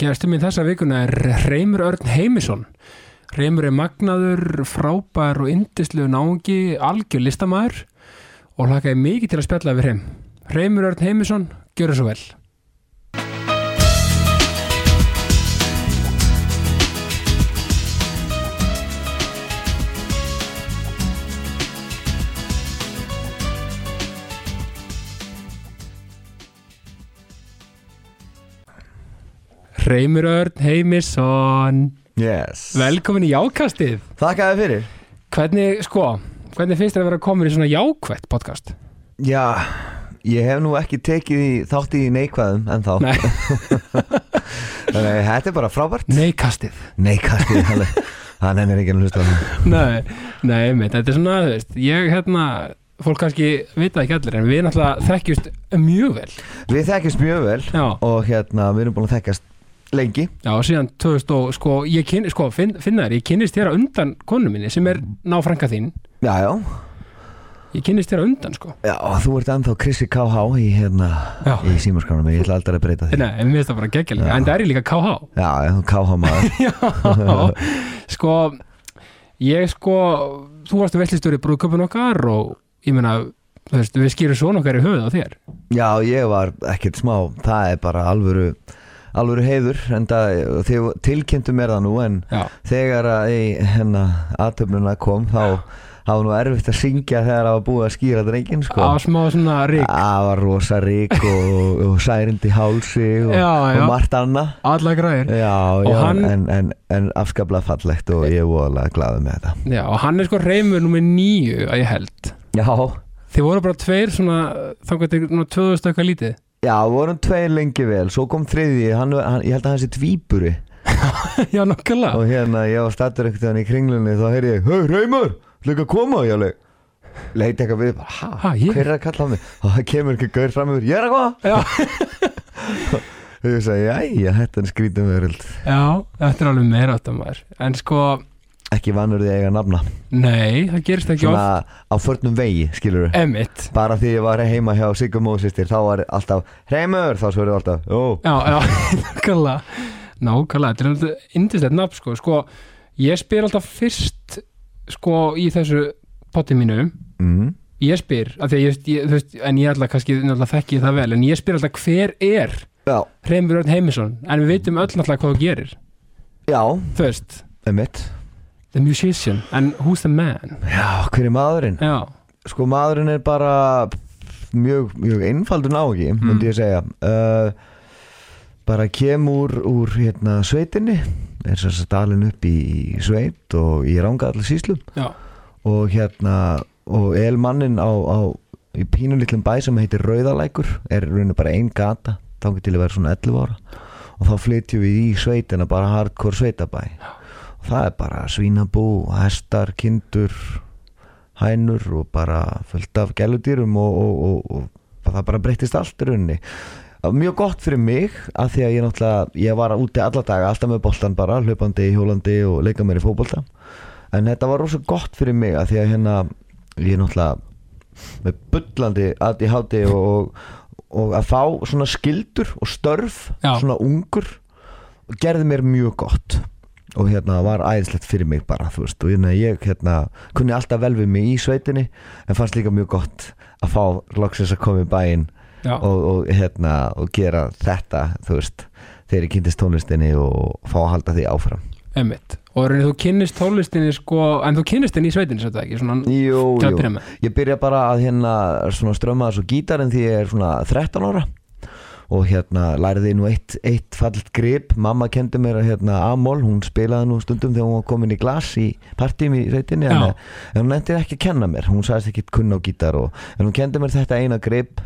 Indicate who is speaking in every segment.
Speaker 1: Gerstum minn þessa vikuna er Reymur Örn Heimisson. Reymur er magnaður, frábær og indislu náungi, algjör listamæður og hlakaði mikið til að spjalla við Reym. Reymur Örn Heimisson, gjör það svo vel. Reymur Örn Heimisson,
Speaker 2: Yes
Speaker 1: velkomin í Jákastið.
Speaker 2: Þakka þér fyrir
Speaker 1: Hvernig, sko, hvernig finnst þér að vera komin í svona jákvætt podcast?
Speaker 2: Já, ég hef nú ekki tekið í, þátt í neikvæðum en þá
Speaker 1: Nei,
Speaker 2: Þannig að þetta er bara frábært
Speaker 1: neikastið.
Speaker 2: Neikastið, þannig Það nefnir ekki að hlusta á það
Speaker 1: Nei, nei, mitt, þetta er svona, þú veist, ég hérna, fólk kannski vita ekki allir, en við náttúrulega þekkjust mjög vel.
Speaker 2: Við þekkjast mjög vel
Speaker 1: Já,
Speaker 2: og hérna, við erum búin að þekkjast lengi
Speaker 1: já, síðan 2000 og, sko, ég kynni, sko, finn, finna þér, ég kynnist þér á undan konu minni sem er náfrænka þín.
Speaker 2: Já, já,
Speaker 1: Ég kynnist þér á undan, sko.
Speaker 2: já, þú ert ennþá Krissi KH í hérna
Speaker 1: Já.
Speaker 2: í símarskránum, ég ætla aldrei að breyta því
Speaker 1: Nei, mér finnst það bara geggjalega,
Speaker 2: Já.
Speaker 1: en það er ég líka KH.
Speaker 2: Já, þú KH maður
Speaker 1: Já, sko ég sko þú varstu veistlistjóri í brúðköpun okkar og ég meina, þú veist, við skýrum svona okkar í höfuð á þér
Speaker 2: Já, ég var ekkert smá, það er bara alvöru alvöru heiður en það, tilkynntu mér það nú en
Speaker 1: Já,
Speaker 2: þegar að í hérna aðtöfnuna kom þá það var nú erfitt að syngja þegar það var búið að skýra drengin sko.
Speaker 1: Á smá svona rík
Speaker 2: það var rosa rík og, og særindi hálsi og,
Speaker 1: Já, já.
Speaker 2: og margt annað.
Speaker 1: Alla græðir hann-
Speaker 2: en, en, en afskaplega fallegt og ég er voðalega glaður með þetta.
Speaker 1: Já, og hann er sko reymur nummer nýju að ég held.
Speaker 2: Já,
Speaker 1: Þið voru bara tveir svona til svona 2000 eitthvað lítið
Speaker 2: já, vorum tveir lengi vel. Svo kom þriði, hann, hann, ég held að hann sé tvíburi
Speaker 1: Já, nokkulega
Speaker 2: og hérna ég var stattur ekkert í kringlunni þá heyrði ég, hei Reymur, hlug að koma ég alveg leiti eitthvað við, bara,
Speaker 1: Ha, ég?
Speaker 2: hver er að kalla á mig? Og það kemur ekki gaur fram yfir, ég er að koma.
Speaker 1: Já,
Speaker 2: og ég sagði, jæja, þetta er skrítum veröld.
Speaker 1: Já þetta er alveg meira átt að maður. En sko,
Speaker 2: ekki vannur því að eiga nafna.
Speaker 1: Nei, það gerist ekki
Speaker 2: svona
Speaker 1: oft.
Speaker 2: á förnum vegi, skilur við
Speaker 1: Emmitt
Speaker 2: bara því ég var heima hjá Sigga Móðsistir þá var alltaf, Reymur, þá svörðu alltaf ó,
Speaker 1: Já, já, nákvæmlega. Nákvæmlega, þetta er alltaf indislegt nafn sko. sko, ég spyr alltaf fyrst sko í þessu potti mínu,
Speaker 2: mm,
Speaker 1: ég spyr af því að ég, ég, þú veist, en ég alltaf kannski náttúrulega þekki það vel, en ég spyr alltaf hver er
Speaker 2: já,
Speaker 1: Hreimur Örn Heimisson, en við veitum öll náttúrulega hvað þú gerir,
Speaker 2: já,
Speaker 1: þú veist.
Speaker 2: Emitt
Speaker 1: the musician, and who's the man?
Speaker 2: Já, hver er maðurinn?
Speaker 1: já,
Speaker 2: sko maðurinn er bara mjög, mjög einfaldur nági
Speaker 1: Mm.
Speaker 2: myndi ég segja. Uh, bara kem úr, hérna, sveitinni er þess að dalin upp í sveit og ranga allir síslum
Speaker 1: já,
Speaker 2: og hérna og elmannin á, á í pínu litlum bæ sem heitir Rauðalækur er rauninu bara ein gata þá til að vera svona 11 ára. Og þá flytjum við í sveitina bara hardcore sveitabæ og það er bara svínabú, hestar, kindur hænur og bara fullt af gæludýrum og, og, og, og það bara breyttist allt í rauninni. Mjög gott fyrir mig að því að ég náttúrulega ég var úti alla daga, alltaf með boltan bara hlaupandi, hjólandi og leika mér í fótbolta. En þetta var rosa gott fyrir mig að því að hérna ég náttúrulega með bullandi ADHD og, og að fá svona skildur og störf
Speaker 1: Já.
Speaker 2: svona ungur gerði mér mjög gott og hérna var æðislegt fyrir mig bara þú veist. Og hérna ég hérna kunni alltaf vel við mig í sveitinni en fannst líka mjög gott að fá loksins að koma í bæinn og, og hérna og gera þetta þú veist þegar ég kynntist tónlistinni og fá að halda því áfram.
Speaker 1: Emmitt og reynir þú kynnist tónlistinni sko, en þú kynnist henni í sveitinni, svo þetta ekki svona,
Speaker 2: Jú, jú, ég byrja bara að hérna svona ströma þessu gítarinn því ég er svona 13 ára og hérna læriði nú eitt, eitt fallit grip mamma kendi mér að hérna Amol hún spilaði nú stundum þegar hún var komin í glas í partím í sveitinni en,
Speaker 1: Já.
Speaker 2: en hún nefndi ekki að kenna mér hún sagðist ekki kunna á gítar og, en hún kendi mér þetta eina grip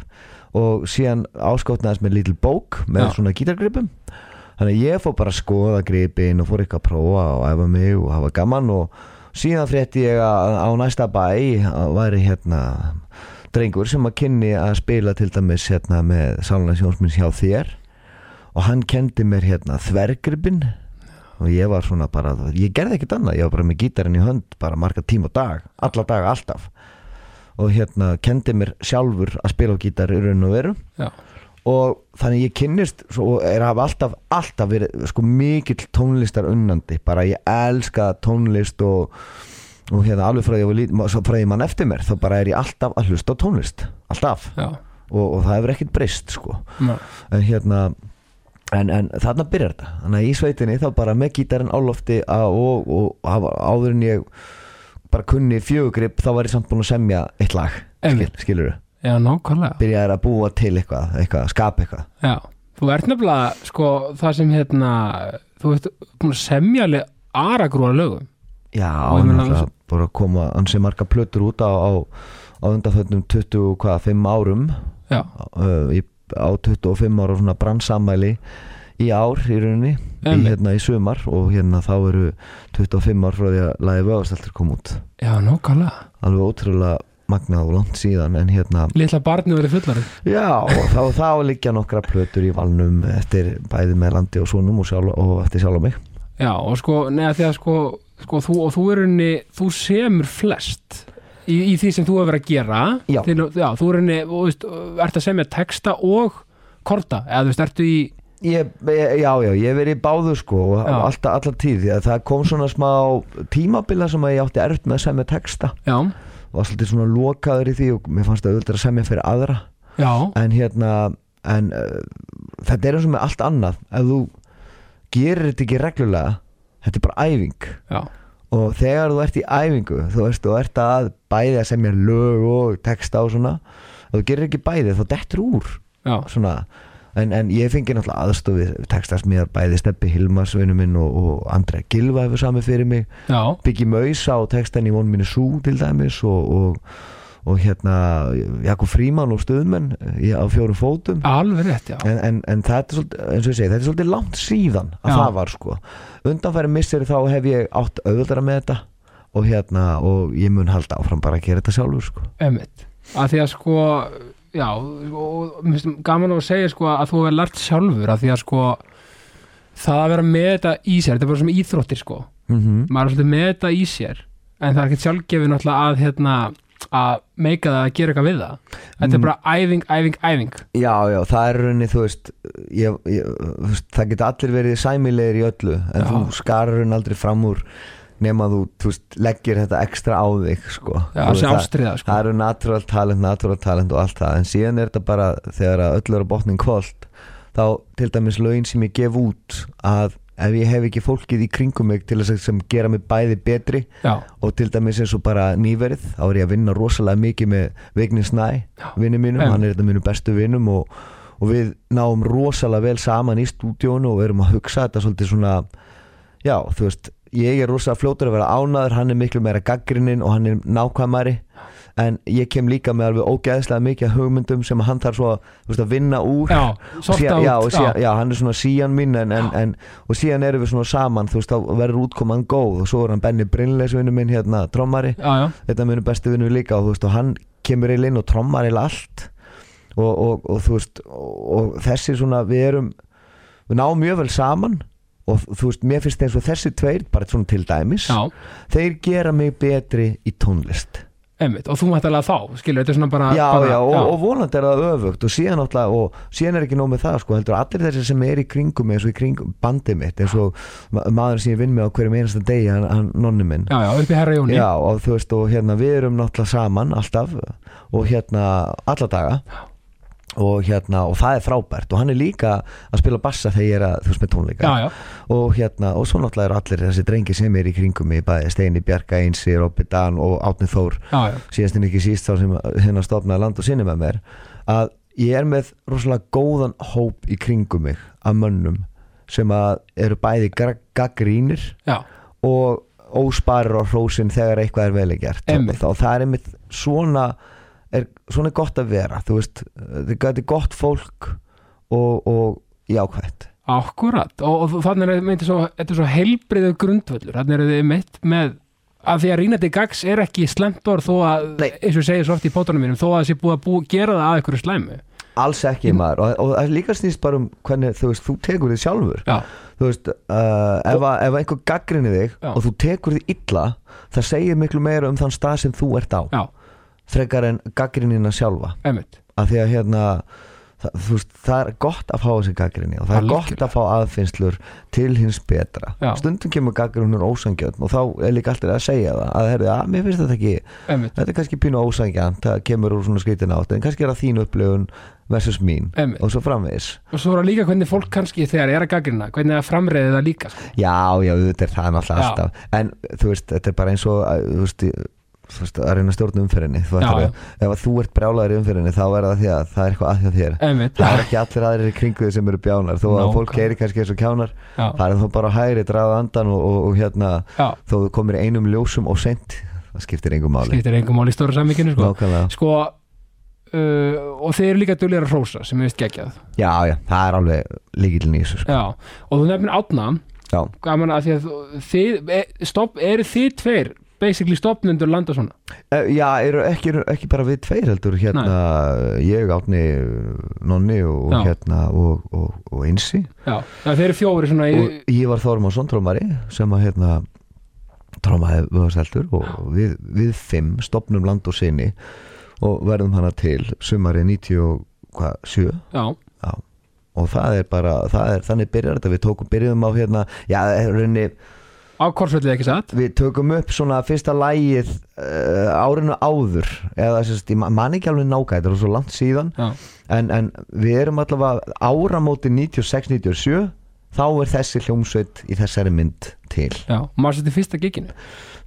Speaker 2: og síðan áskotnaðist með lítil bók með
Speaker 1: Já.
Speaker 2: svona gítargripum þannig að ég fór bara að skoða gripin og fór eitthvað að prófa og æfa mig og hafa gaman og síðan frétti ég að á næsta bæ væri hérna drengur sem að kynni að spila til dæmis hérna með Sálanlega sjónsminns hjá þér og hann kendi mér hérna þvergripin og ég var svona bara, ég gerði ekkert annað ég var bara með gítarinn í hönd bara marga tíma og dag, alla daga alltaf. Og hérna kendi mér sjálfur að spila á gítar í raun og veru.
Speaker 1: Já,
Speaker 2: og þannig ég kynnist og er hafa alltaf, alltaf verið sko mikill tónlistar unnandi bara ég elska tónlist og, og hérna alveg frá því að ég mann eftir mér þá bara er ég alltaf að hlusta á tónlist. Alltaf. Og, og það hefur ekkert breyst sko.
Speaker 1: Nei.
Speaker 2: en hérna en, en þarna byrjar þetta. Þannig að í sveitinni þá bara með gítarinn á lofti að, og, og, og áður en ég bara kunni fjögugrip þá var ég samt búin að semja eitt lag skil, skilur
Speaker 1: já, nákvæmlega.
Speaker 2: Byrjaði að búa til eitthvað, eitthvað skapa eitthvað.
Speaker 1: Já, þú ert nefnilega sko það sem hérna þú ert búin að semja alveg aragrúa lögum
Speaker 2: já,
Speaker 1: Og meina
Speaker 2: náttúrulega bara að koma ansi marga plötur út á, á, á undanfötnum 20, hvað, 5 árum. Uh, í, á 25 ára svona brannsamæli í ár í rauninni í, hérna í sumar og hérna þá eru 25 ár frá því að lagi vöðasteltur kom út.
Speaker 1: Já, nákvæmlega.
Speaker 2: Alveg ótrúlega magnað og langt síðan en hérna,
Speaker 1: Litla barni verið fullari.
Speaker 2: Já og þá, þá liggja nokkra plötur í valnum eftir bæði með landi og sonum og, sjálf, og eftir sjálf á mig.
Speaker 1: Já, og sko, neða því að sko, sko þú, og þú er henni, þú semur flest í, í því sem þú hefur verið að gera.
Speaker 2: Já.
Speaker 1: Til, já þú er henni, þú veist, ert að semja texta og korta, eða þú veist, ertu í
Speaker 2: Ég, ég- já, já, ég hef verið í báðu sko og alltaf, alltaf tíð því að það kom svona smá tímabila sem að ég átti erft með að semja texta.
Speaker 1: Já,
Speaker 2: og var svolítið svona lokaður í því og mér fannst það auðvitað að semja fyrir aðra.
Speaker 1: Já,
Speaker 2: en hérna en uh, þetta er eins og með allt annað. Ef þú gerir þetta ekki reglulega þetta er bara æfing.
Speaker 1: Já.
Speaker 2: Og þegar þú ert í æfingu þú veist, þú ert að bæði að semja lög og texta og svona ef þú gerir ekki bæði þá dettur úr svona. En, en ég fengi náttúrulega aðstofi textasmíðar bæði Steppi Hilmars vinnu minn og, og Andrea Gilva hefur sami fyrir mig.
Speaker 1: Já,
Speaker 2: Biggi Mausa og textan í von minni sú til dæmis og, og, og hérna Jakob Fríman og Stuðmenn í, á fjórum fótum.
Speaker 1: Alveg rétt, já.
Speaker 2: En, en, en þetta er segi, þetta er svolítið langt síðan að
Speaker 1: Já.
Speaker 2: það var sko. Undanfæri misseri þá hef ég átt auðvöldara með þetta. Og hérna og ég mun halda áfram bara að gera þetta sjálfur sko.
Speaker 1: Emmitt, að því að sko já, og mér finnst gaman að segja sko að þú hefur lært sjálfur að því að sko það að vera með þetta í sér, þetta er bara sem íþróttir sko.
Speaker 2: Mm -hmm.
Speaker 1: maður er svolítið með þetta í sér en það er ekkert sjálfgefi náttúrulega að hérna að meika það að gera eitthvað við það þetta er bara æfing, æfing, æfing
Speaker 2: Já, já, það er rauninni, þú veist, ég, ég, það geta allir verið sæmilegir í öllu en
Speaker 1: Já.
Speaker 2: þú skarar rauninni aldrei fram úr nema þú, þú veist, leggir þetta ekstra á þig sko.
Speaker 1: Já, þessi ástriða sko
Speaker 2: það eru natural talent, natural talent og allt það en síðan er þetta bara þegar öll eru á botnin kvöld þá til dæmis lögin sem ég gef út að ef ég hef ekki fólkið í kringum mig til þess að sem gera mig bæði betri
Speaker 1: Já,
Speaker 2: og til dæmis eins og bara nýverið þá er ég að vinna rosalega mikið með Vigni Snæ, vinni mínum,
Speaker 1: Já.
Speaker 2: hann er þetta mínum bestu vinnum og, og við náum rosalega vel saman í stúdíónu og erum að hugsa þetta svolítið svona já, þú veist, ég er rosalega fljótur að vera ánaður, hann er miklu meira gaggrinnin og hann er nákvæmari en ég kem líka með alveg ógeðslega mikið hugmyndum sem hann þarf svo veist, að vinna úr.
Speaker 1: Já,
Speaker 2: síðan,
Speaker 1: út
Speaker 2: já, og síðan, já, hann er svona síjan minn en, en, en, og síðan erum við svona saman þú veist, þá verður útkoman góð. Og svo er hann Benny Brynleis vinnu minn hérna, trommari. Þetta er minn bestu vinnu líka og veist, og hann kemur eiginlega inn og trommar eiginlega allt. Og, og, og þú veist og, þessi svona, við erum við náum mjög vel saman. Og þú veist, mér finnst eins og þessi tveir bara svona til dæmis, þeir gera mig betri í tónlist
Speaker 1: Emmitt, og þú mætti alveg þá, skilur, þetta er svona bara
Speaker 2: já,
Speaker 1: bara,
Speaker 2: já, og, og vonandi er það öfugt og síðan náttúrulega, og síðan er ekki nóg með það sko, heldur allir þessi sem er í kringum eins og í kringum bandið mitt, eins og ma maður sem ég vinn með á hverjum einasta degi, hann, hann nonni minn.
Speaker 1: Já, já, upp í herra Jóni.
Speaker 2: Já, og þú veist, og hérna við erum náttúrulega saman alltaf og hérna alla daga og hérna, og það er frábært. Og hann er líka að spila bassa þegar ég er að, þú veist, með tónleika.
Speaker 1: Já, já,
Speaker 2: og hérna, og svo náttúrulega eru allir þessi drengi sem er í kringum mig, bæði Steini Bjarka Einsi, Robby Dan og Átni Þór.
Speaker 1: Já, já,
Speaker 2: síðast en ekki síst þá sem hérna stofnaði land og sinni með mér að ég er með rosalega góðan hóp í kringum mig af mönnum sem að eru bæði gaggrínir og ósparir á hrósin þegar eitthvað er gert.
Speaker 1: Einmitt.
Speaker 2: og, það er einmitt svona svona er gott að vera þú veist, þetta er gott fólk og, og jákvætt.
Speaker 1: Akkurat og, og þannig er þetta svo, svo heilbriðu grundvöllur, þannig er þetta mitt með að því að rínandi gags er ekki slemt orð þó að,
Speaker 2: Nei.
Speaker 1: eins og segir svo oft í pótunum mínum, þó að það sé búið að bú, gera það að einhverju slæmu.
Speaker 2: Alls ekki maður og, og það líka snýst bara um hvernig þú veist, þú tekur þig sjálfur.
Speaker 1: Já,
Speaker 2: þú veist, uh, ef, að, ef einhver gaggrinni þig
Speaker 1: Já.
Speaker 2: og þú tekur þig illa það segir miklu meira um þann stað sem þú ert á.
Speaker 1: Já,
Speaker 2: frekar en gaggrinnina sjálfa
Speaker 1: einmitt
Speaker 2: af því að hérna það, veist, það er gott að fá þessi gaggrinni og það er
Speaker 1: Algjörlega.
Speaker 2: gott að fá aðfinnslur til hins betra
Speaker 1: Já.
Speaker 2: stundum kemur gaggrinnur ósangjönd og þá er líka alltaf að segja það að herri, að mér finnst þetta ekki
Speaker 1: Einmitt,
Speaker 2: þetta er kannski pínu ósangjönd, það kemur úr svona skrítin átt en kannski er það þín upplifun versus mín
Speaker 1: Einmitt.
Speaker 2: og svo framvegis
Speaker 1: og svo er það líka hvernig fólk kannski þegar er að gaggrina, hvernig það framreiði það líka sko.
Speaker 2: já, já, þetta er það náttúrulega
Speaker 1: Já.
Speaker 2: alltaf en þú veist, þetta er bara eins og að, þú veist, veist, að reyna að stjórna umferðinni þú
Speaker 1: Já,
Speaker 2: að, ef að þú ert brjálæður í umferðinni þá er það því að það er eitthvað að hjá þér.
Speaker 1: Einmitt,
Speaker 2: það er ekki allir aðrir í kringu þig sem eru bjánar þó að
Speaker 1: Nákvæmlega.
Speaker 2: fólk er kannski eins og kjánar
Speaker 1: já,
Speaker 2: það er þá bara hægri, draga andan og, og, og hérna,
Speaker 1: já,
Speaker 2: þó þú komir einum ljósum og sent, það skiptir engum máli.
Speaker 1: Skiptir engum mál í stóra sammikinu sko. Sko uh, og þeir eru líka duglega að hrósa sem er vist geggjað.
Speaker 2: Já, já, það er alveg líkillin í þessu sko.
Speaker 1: og þú nefnir átna gaman að því að þið, e, stopp, eru þið tveir basically stopnundur landa svona.
Speaker 2: Eh, já eru ekki, ekki bara við tveir heldur hérna, ég, Átni Nonni og, hérna og, og, og Einsi.
Speaker 1: Já, það þeir eru fjóri svona í,
Speaker 2: og ég var Þormarsson trómari sem að hérna trómaði vöðarsteltur og við, við fimm stopnum land og sinni og verðum hana til sumari 97
Speaker 1: já,
Speaker 2: já. og það er bara það er, þannig byrjar þetta, við tókum byrjuðum á hérna, já, rauninni,
Speaker 1: á korsvöldið ekki satt?
Speaker 2: Við tökum upp svona fyrsta lægið uh, árinu áður eða sérst, ég man ekki alveg nákvæmt þetta er svo langt síðan. En, en við erum allavega áramóti 96-97 þá er þessi hljómsveit í þessari mynd til.
Speaker 1: Já, maður setið fyrsta giginu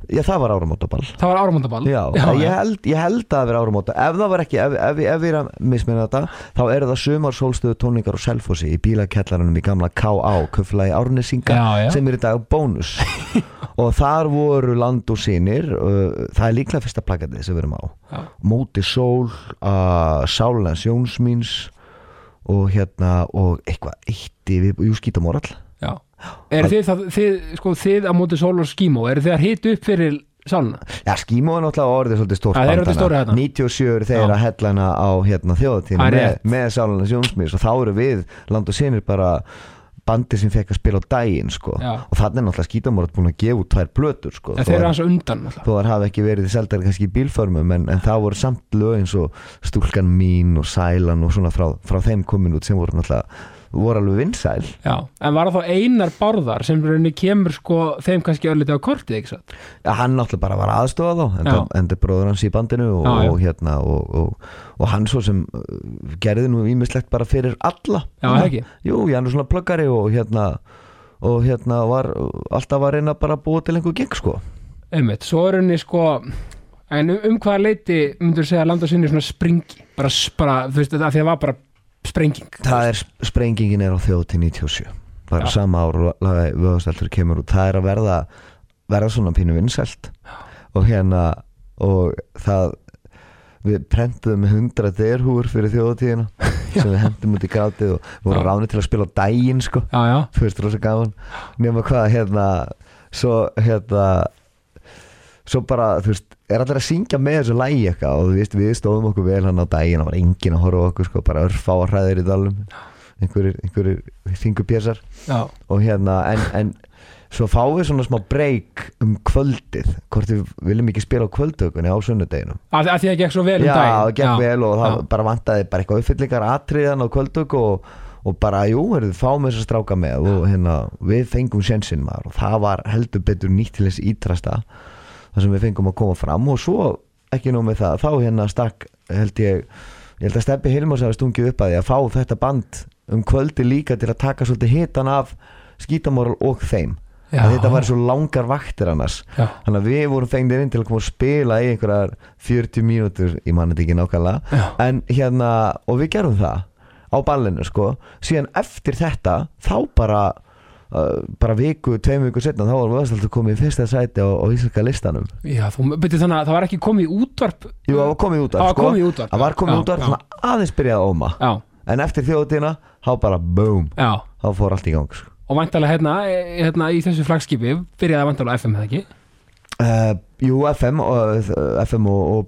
Speaker 2: já það var áramótaball.
Speaker 1: Það var áramóndaball
Speaker 2: já, ég, held, ég held að það vera áramóta ef það var ekki, ef, ef, ef ég er að misminna þetta þá eru það sumar sólstöðu tónlingar og selfossi í bílakellaranum í gamla K.A. Kufla í Árnesinga
Speaker 1: Já, já.
Speaker 2: sem er í dag bónus. Og þar voru land og sínir uh, það er líklega fyrsta plakatið sem við erum á.
Speaker 1: Já,
Speaker 2: Móti Sól uh, Sálans Jónsmíns og hérna og eitthvað eitt yfir Júskítamorall
Speaker 1: já eru þið, það, þið, sko, þið á móti sól og skímó eru þið að hita upp fyrir sáluna
Speaker 2: Já, skímó er náttúrulega orðið svolítið stórt
Speaker 1: Já, þeir eru
Speaker 2: band
Speaker 1: orðið
Speaker 2: þarna.
Speaker 1: þarna.
Speaker 2: 97 eru þeir
Speaker 1: Já.
Speaker 2: að hellana á hérna, þjóðatíðinu
Speaker 1: Það er
Speaker 2: með, með Sálans Jónsmíns og þá eru við land og sinir bara bandi sem fekk að spila á daginn sko. Og þannig er náttúrulega skítamorall búin að gefa út tvær plötur sko,
Speaker 1: en þeir eru
Speaker 2: að-
Speaker 1: hans undan
Speaker 2: þó þar hafi ekki verið seldar kannski í bílförmum en, en það voru samt lög eins og stúlkan mín og sælan og svona frá, frá þeim komin út sem voru náttúrulega voru alveg vinsæl
Speaker 1: Já, en var það þá einar bárðar sem rauninni kemur sko þeim kannski örlítið á kortið, ekki satt?
Speaker 2: ja, hann náttúrulega bara var aðstofa þá en,
Speaker 1: Já.
Speaker 2: það, er bróður hans í bandinu og,
Speaker 1: Já, já.
Speaker 2: og hérna og, og, og hann svo sem uh, gerði nú ímislegt bara fyrir alla
Speaker 1: Já, það ekki?
Speaker 2: Jú, hann er svona pluggari og hérna og hérna var alltaf að reyna bara að búa til einhver gig sko
Speaker 1: Einmitt, svo er rauninni sko en um, um hvaða leiti myndur segja að landa sinni svona springi bara, bara þú veist, það því það var bara sprenging.
Speaker 2: Það er sprengingin er á þjóð til 97 bara
Speaker 1: Já.
Speaker 2: sama ár og lagaði vöðasteltur kemur út. Það er að verða verða svona pínu vinsælt. Og hérna og það við prentuðum 100 derhúur fyrir þjóðatíðina sem við hendum út í grátið og voru
Speaker 1: Já.
Speaker 2: ráni til að spila á daginn sko. Þú veist rosa gaman. Nema hvað hérna svo hérna svo bara þú veist er allir að syngja með þessu lægi eitthvað? Og þú veist við stóðum okkur vel hann á daginn það var enginn að horfa á okkur sko bara örfá að hræðir í dalum einhverjir, einhverjir þingupjessar
Speaker 1: já,
Speaker 2: og hérna en, en svo fáum við svona smá break um kvöldið hvort við viljum ekki spila á kvöldökunni á sunnudeginum.
Speaker 1: Að, að því að gekk svo vel um
Speaker 2: já,
Speaker 1: daginn.
Speaker 2: það gekk vel og það
Speaker 1: já.
Speaker 2: bara vantaði bara eitthvað uppfyllingar atriðan á kvöldöku og, og bara, jú, heyrðu, fáum þess að stráka með og hérna, við fengum sjensinn maður og það var heldur betur nýtt til þess ítrasta þar sem við fengum að koma fram og svo, ekki nóg með það þá hérna stakk, held ég ég held að Steppi Hilmars hafa stungið upp að því að fá þetta band um kvöldi líka til að taka svolítið hitan af skítamoral og þeim.
Speaker 1: Já.
Speaker 2: að þetta var svo langar vaktir annars.
Speaker 1: Já.
Speaker 2: þannig að við vorum fengnir inn til að koma að spila í einhverjar 40 mínútur ég mann þetta ekki nákvæmlega. En hérna, og við gerum það á ballinu sko, síðan eftir þetta þá bara bara viku, tveim viku setna þá við alltaf komið í fyrsta sæti á, á íslenska listanum
Speaker 1: Já, þú byrjuð þannig að það var ekki komið í útvarp
Speaker 2: Jú, það var komið út
Speaker 1: Það
Speaker 2: af
Speaker 1: var komið í útvarp,
Speaker 2: það var komið
Speaker 1: já,
Speaker 2: út af,
Speaker 1: já.
Speaker 2: svona aðeins byrjaði að óma
Speaker 1: Já,
Speaker 2: en eftir þjóðatíðina, þá bara boom
Speaker 1: já
Speaker 2: þá fór allt í gang sko.
Speaker 1: Og vantarlega hérna, eh, hérna í þessu flagskipi byrjaði vantarlega FM, eða ekki?
Speaker 2: Uh, jú, FM og, FM og, og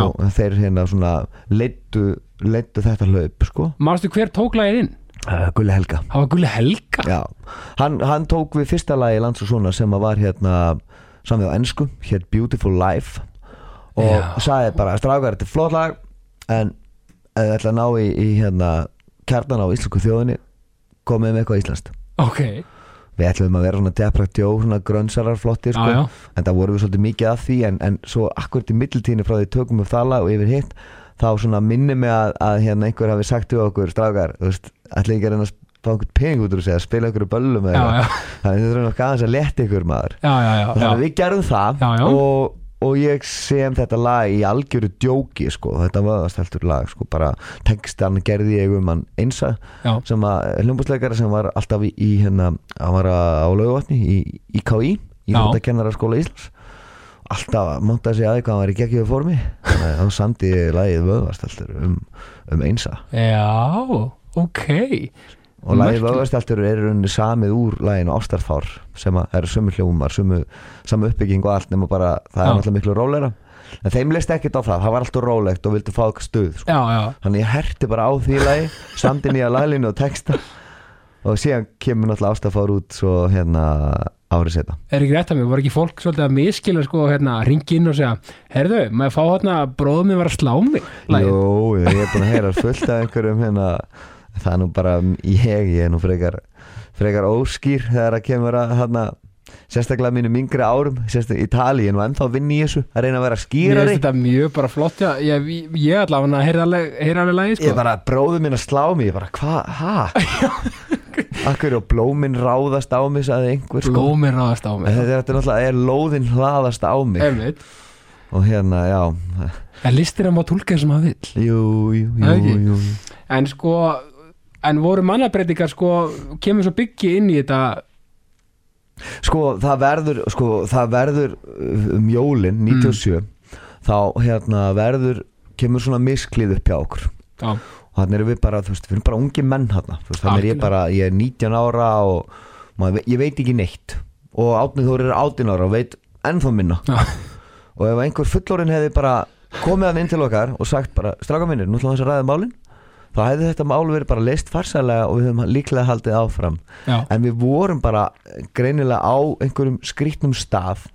Speaker 2: og þeir hérna svona leittu, leittu þetta hlaup sko.
Speaker 1: Mástu hver tók lagið inn?
Speaker 2: Uh, Gulli Helga.
Speaker 1: Það var Gulli Helga?
Speaker 2: Já, hann, hann tók við fyrsta lagi lands og svona sem var hérna samið á ennsku, hér Beautiful Life. Og
Speaker 1: Já.
Speaker 2: sagði bara strákar, þetta er flott lag en ef þið ætla að ná í, í hérna kjarnan á íslensku þjóðinni komið með eitthvað íslenskt.
Speaker 1: Ok,
Speaker 2: við ætlum að vera svona deprakt jó svona grönsarar flottir sko.
Speaker 1: já,
Speaker 2: en það vorum við svolítið mikið að því en, en svo akkurat í middeltíðinu frá því tökum við þala og yfir hitt þá svona minni mig að, að hérna einhver hafi sagt við okkur strákar, þú veist, ætla ekki að reyna að fá einhvern pening út úr sig að spila ykkur böllum eða eitthvað. þannig að þetta er náttúrulega aðeins að leta ykkur maður
Speaker 1: já, já, já,
Speaker 2: þannig að
Speaker 1: já.
Speaker 2: við gerðum það
Speaker 1: Já, já.
Speaker 2: Og, og ég sem þetta lag í algjöru djóki sko, þetta vöðastæltur lag sko, bara textan gerði ég um hann einsa
Speaker 1: já.
Speaker 2: sem að hljómbúsleikara sem var alltaf í, í hérna, hann var á laugavatni í, í KI, í
Speaker 1: Já.
Speaker 2: Hjóttakennara skóla Íslands alltaf að monta sig að hvað hann var í geggjöðu formi þannig að hann samdi lagið vöðastæltur um, um einsa
Speaker 1: Já, ok.
Speaker 2: Og lagið
Speaker 1: Merkilegt.
Speaker 2: vöðastæltur er í rauninni samið úr laginu Ástarfár sem að eru sömu hljómar, sömu uppbygging og allt nema bara það er náttúrulega miklu róleira en þeim leist ekkert á það, það var alltaf rólegt og vildi fá eitthvað stuð sko.
Speaker 1: Já, já,
Speaker 2: þannig ég herti bara á því lagi samdi nýja laglinu og texta. Og síðan kemur náttúrulega Ástarfár út svo hérna árið setna
Speaker 1: er ekki rétt að mér, voru ekki fólk svolítið að miskila sko, hérna, ringi inn og segja herðu, maður fá hérna, bróðum minn var að slá mig.
Speaker 2: Jú, ég er búin að heyra fullt af einhverjum hérna, það er nú bara ég, ég er nú frekar frekar óskýr þegar að kemur að hérna, sérstaklega mínum yngri árum sérstaklega í tali, ég er nú ennþá að vinna í þessu að reyna að vera
Speaker 1: Mér
Speaker 2: skýrari
Speaker 1: finnst þetta mjög bara flott já, ég, ég, allavega heyrði alveg, lagið sko.
Speaker 2: ég bara, bróður minn að slá mig ég bara, hvað, hæ? Akkur og blómin ráðast á mig sagði einhver sko.
Speaker 1: Blómir ráðast á mig
Speaker 2: þetta er náttúrulega, er lóðin hlaðast á mig.
Speaker 1: Einmitt.
Speaker 2: og hérna, já.
Speaker 1: En listir hann má tólka eins og maður vill.
Speaker 2: Jú, jú,
Speaker 1: Það
Speaker 2: jú, jú.
Speaker 1: En sko, en voru mannabreitingar sko, kemur svo byggi inn í þetta?
Speaker 2: Sko, það verður sko, það verður uh, um jólin 97 þá hérna verður kemur svona misklið upp hjá okkur.
Speaker 1: Já,
Speaker 2: og þannig erum við bara, þú veist, við erum bara ungi menn hérna, þú þannig er ég bara ég er 19 ára og maður, ég veit ekki neitt. Og Átnið Þór er 18 ára og veit ennþá minna.
Speaker 1: Já.
Speaker 2: og ef einhver fullorinn hefði bara komið hann inn til okkar og sagt bara stráka minnir, nú ætlum við að ræða málin þá hefði þetta mál verið bara leist farsælega og við höfum líklega haldið áfram.
Speaker 1: Já,
Speaker 2: en við vorum bara greinilega á einhverjum skrýtnum stað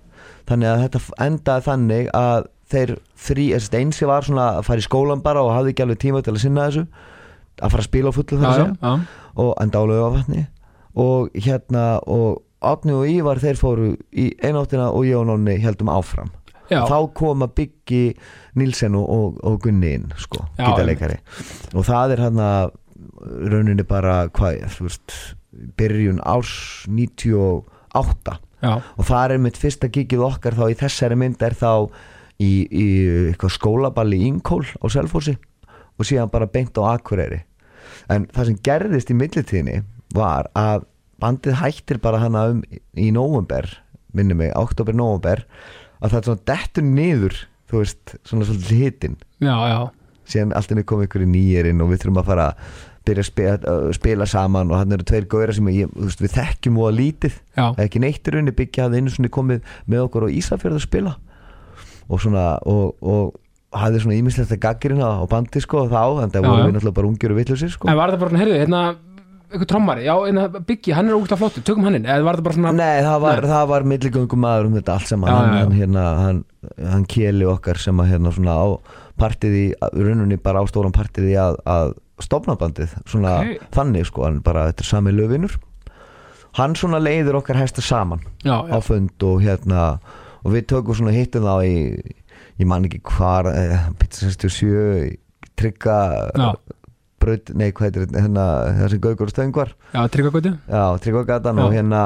Speaker 2: þannig að þetta endaði þannig að þeir þrý, þessi einsi var svona að fara í skólan bara og hafði ekki alveg tíma til að sinna þessu að fara að spila á fullu þar og enda á laugavatni og hérna og Átni og Ívar þeir fóru í eináttina og Nonni heldum áfram
Speaker 1: já.
Speaker 2: þá kom að byggi Nílsen og, og, og Gunni inn sko, gítarleikari. Og það er hann að rauninni bara hvað, þú veist byrjun árs 98
Speaker 1: já,
Speaker 2: og það er mitt fyrsta gigið okkar þá í þessari mynd er þá í, í eitthvað skólaballi í Inkól á Selfossi og síðan bara beint á Akureyri. En það sem gerðist í millitíðinni var að bandið hættir bara hana um í november minni mig, oktober-november að það er svona dettur niður þú veist, svona svolítið hitin
Speaker 1: já, já.
Speaker 2: síðan allt inni kom ykkur í nýjerinn og við þurfum að fara að byrja að spila, að spila saman og hann eru tveir gauðra sem ég, veist, við þekkjum og að lítið
Speaker 1: já.
Speaker 2: ekki neitt í rauninni byggja hafði einu svona komið með okkur á Ísafjörð að spila og svona og, og hafði svona ímislegt að gaggirina á bandi sko þá en það
Speaker 1: Já,
Speaker 2: voru
Speaker 1: já.
Speaker 2: við náttúrulega bara ungir og vitlusir sko
Speaker 1: en var þetta bara, heyrðu, hérna eitthvað trommari, já, hérna Biggi, hann er úrst að flottu tökum hann inn, eða var þetta bara svona
Speaker 2: Nei, það var,
Speaker 1: Nei.
Speaker 2: það var milligöngum maður um þetta allt saman
Speaker 1: Já,
Speaker 2: hann,
Speaker 1: já, já.
Speaker 2: hann, hérna, hann, hann keli okkar sem að hérna svona á partið í, rauninni bara á stóran partið í að, að stofna bandið svona
Speaker 1: Ok.
Speaker 2: þannig sko, hann bara, þetta er sami löfinur hann svona leiður okkar hæsta saman
Speaker 1: já,
Speaker 2: á fund og hérna og við tökum svona hittum þá í ég man ekki hvar eh, Pizza 67 trygga. Braut, nei hvað heitir hérna, það sem Gaugur stöng var
Speaker 1: já, tryggagötu
Speaker 2: já, trygga gatan
Speaker 1: Já.
Speaker 2: og hérna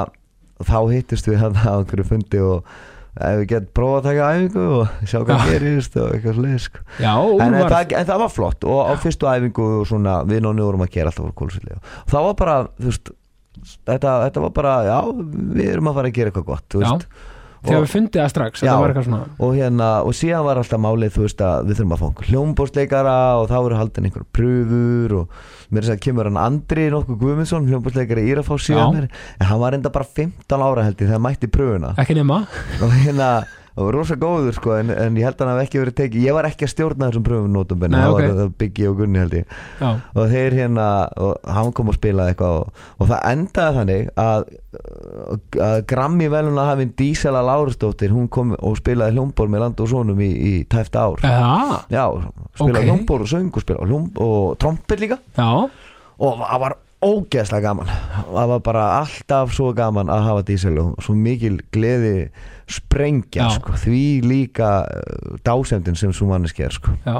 Speaker 2: þá hittust við hérna á einhverju fundi og ef við getum prófað að taka æfingu og sjá hvað
Speaker 1: Já.
Speaker 2: gerist og eitthvað sliðis sko.
Speaker 1: já,
Speaker 2: en, en, en það var flott og á fyrstu æfingu og svona við nonni vorum að gera alltaf voru kólusvillig og það var bara, veist þetta, þetta var bara, já, við erum að fara að gera eitthvað gott,
Speaker 1: Já. Þegar við fundið það strax,
Speaker 2: Já. og hérna og síðan var alltaf málið þú veist að við þurfum að fá einhver hljómbórsleikara og þá eru haldin einhver pröfur og mér er að kemur hann Andri nokkuð Guðmundsson hljómbórsleikari í Írafá síðan en hann var enda bara 15 ára held ég þegar hann mætti pröfuna
Speaker 1: ekki nema,
Speaker 2: og hérna og var rosa góður sko en, en ég held að hann hafi ekki verið tekið ég var ekki að stjórna þessum pröfum nótum
Speaker 1: Nei,
Speaker 2: það
Speaker 1: ok.
Speaker 2: var það Biggi og Gunni held ég.
Speaker 1: Já,
Speaker 2: og þeir hérna og hann kom að spila eitthvað og, og það endaði þannig að, að Grammy veluna hafinn Dísela Lárusdóttir hún kom og spilaði hljómból með land og sonum í, í tæft ár.
Speaker 1: Eða,
Speaker 2: já, spilaði
Speaker 1: Ok.
Speaker 2: hljómból og söng og spilaði hljóm og trompet líka.
Speaker 1: Já.
Speaker 2: Og það var ógeðslega gaman. Það var bara alltaf svo gaman að hafa dísil og svo mikil gleði sprengja
Speaker 1: Já.
Speaker 2: sko, því líka uh, dásemdin sem svo manneski er sko.
Speaker 1: já,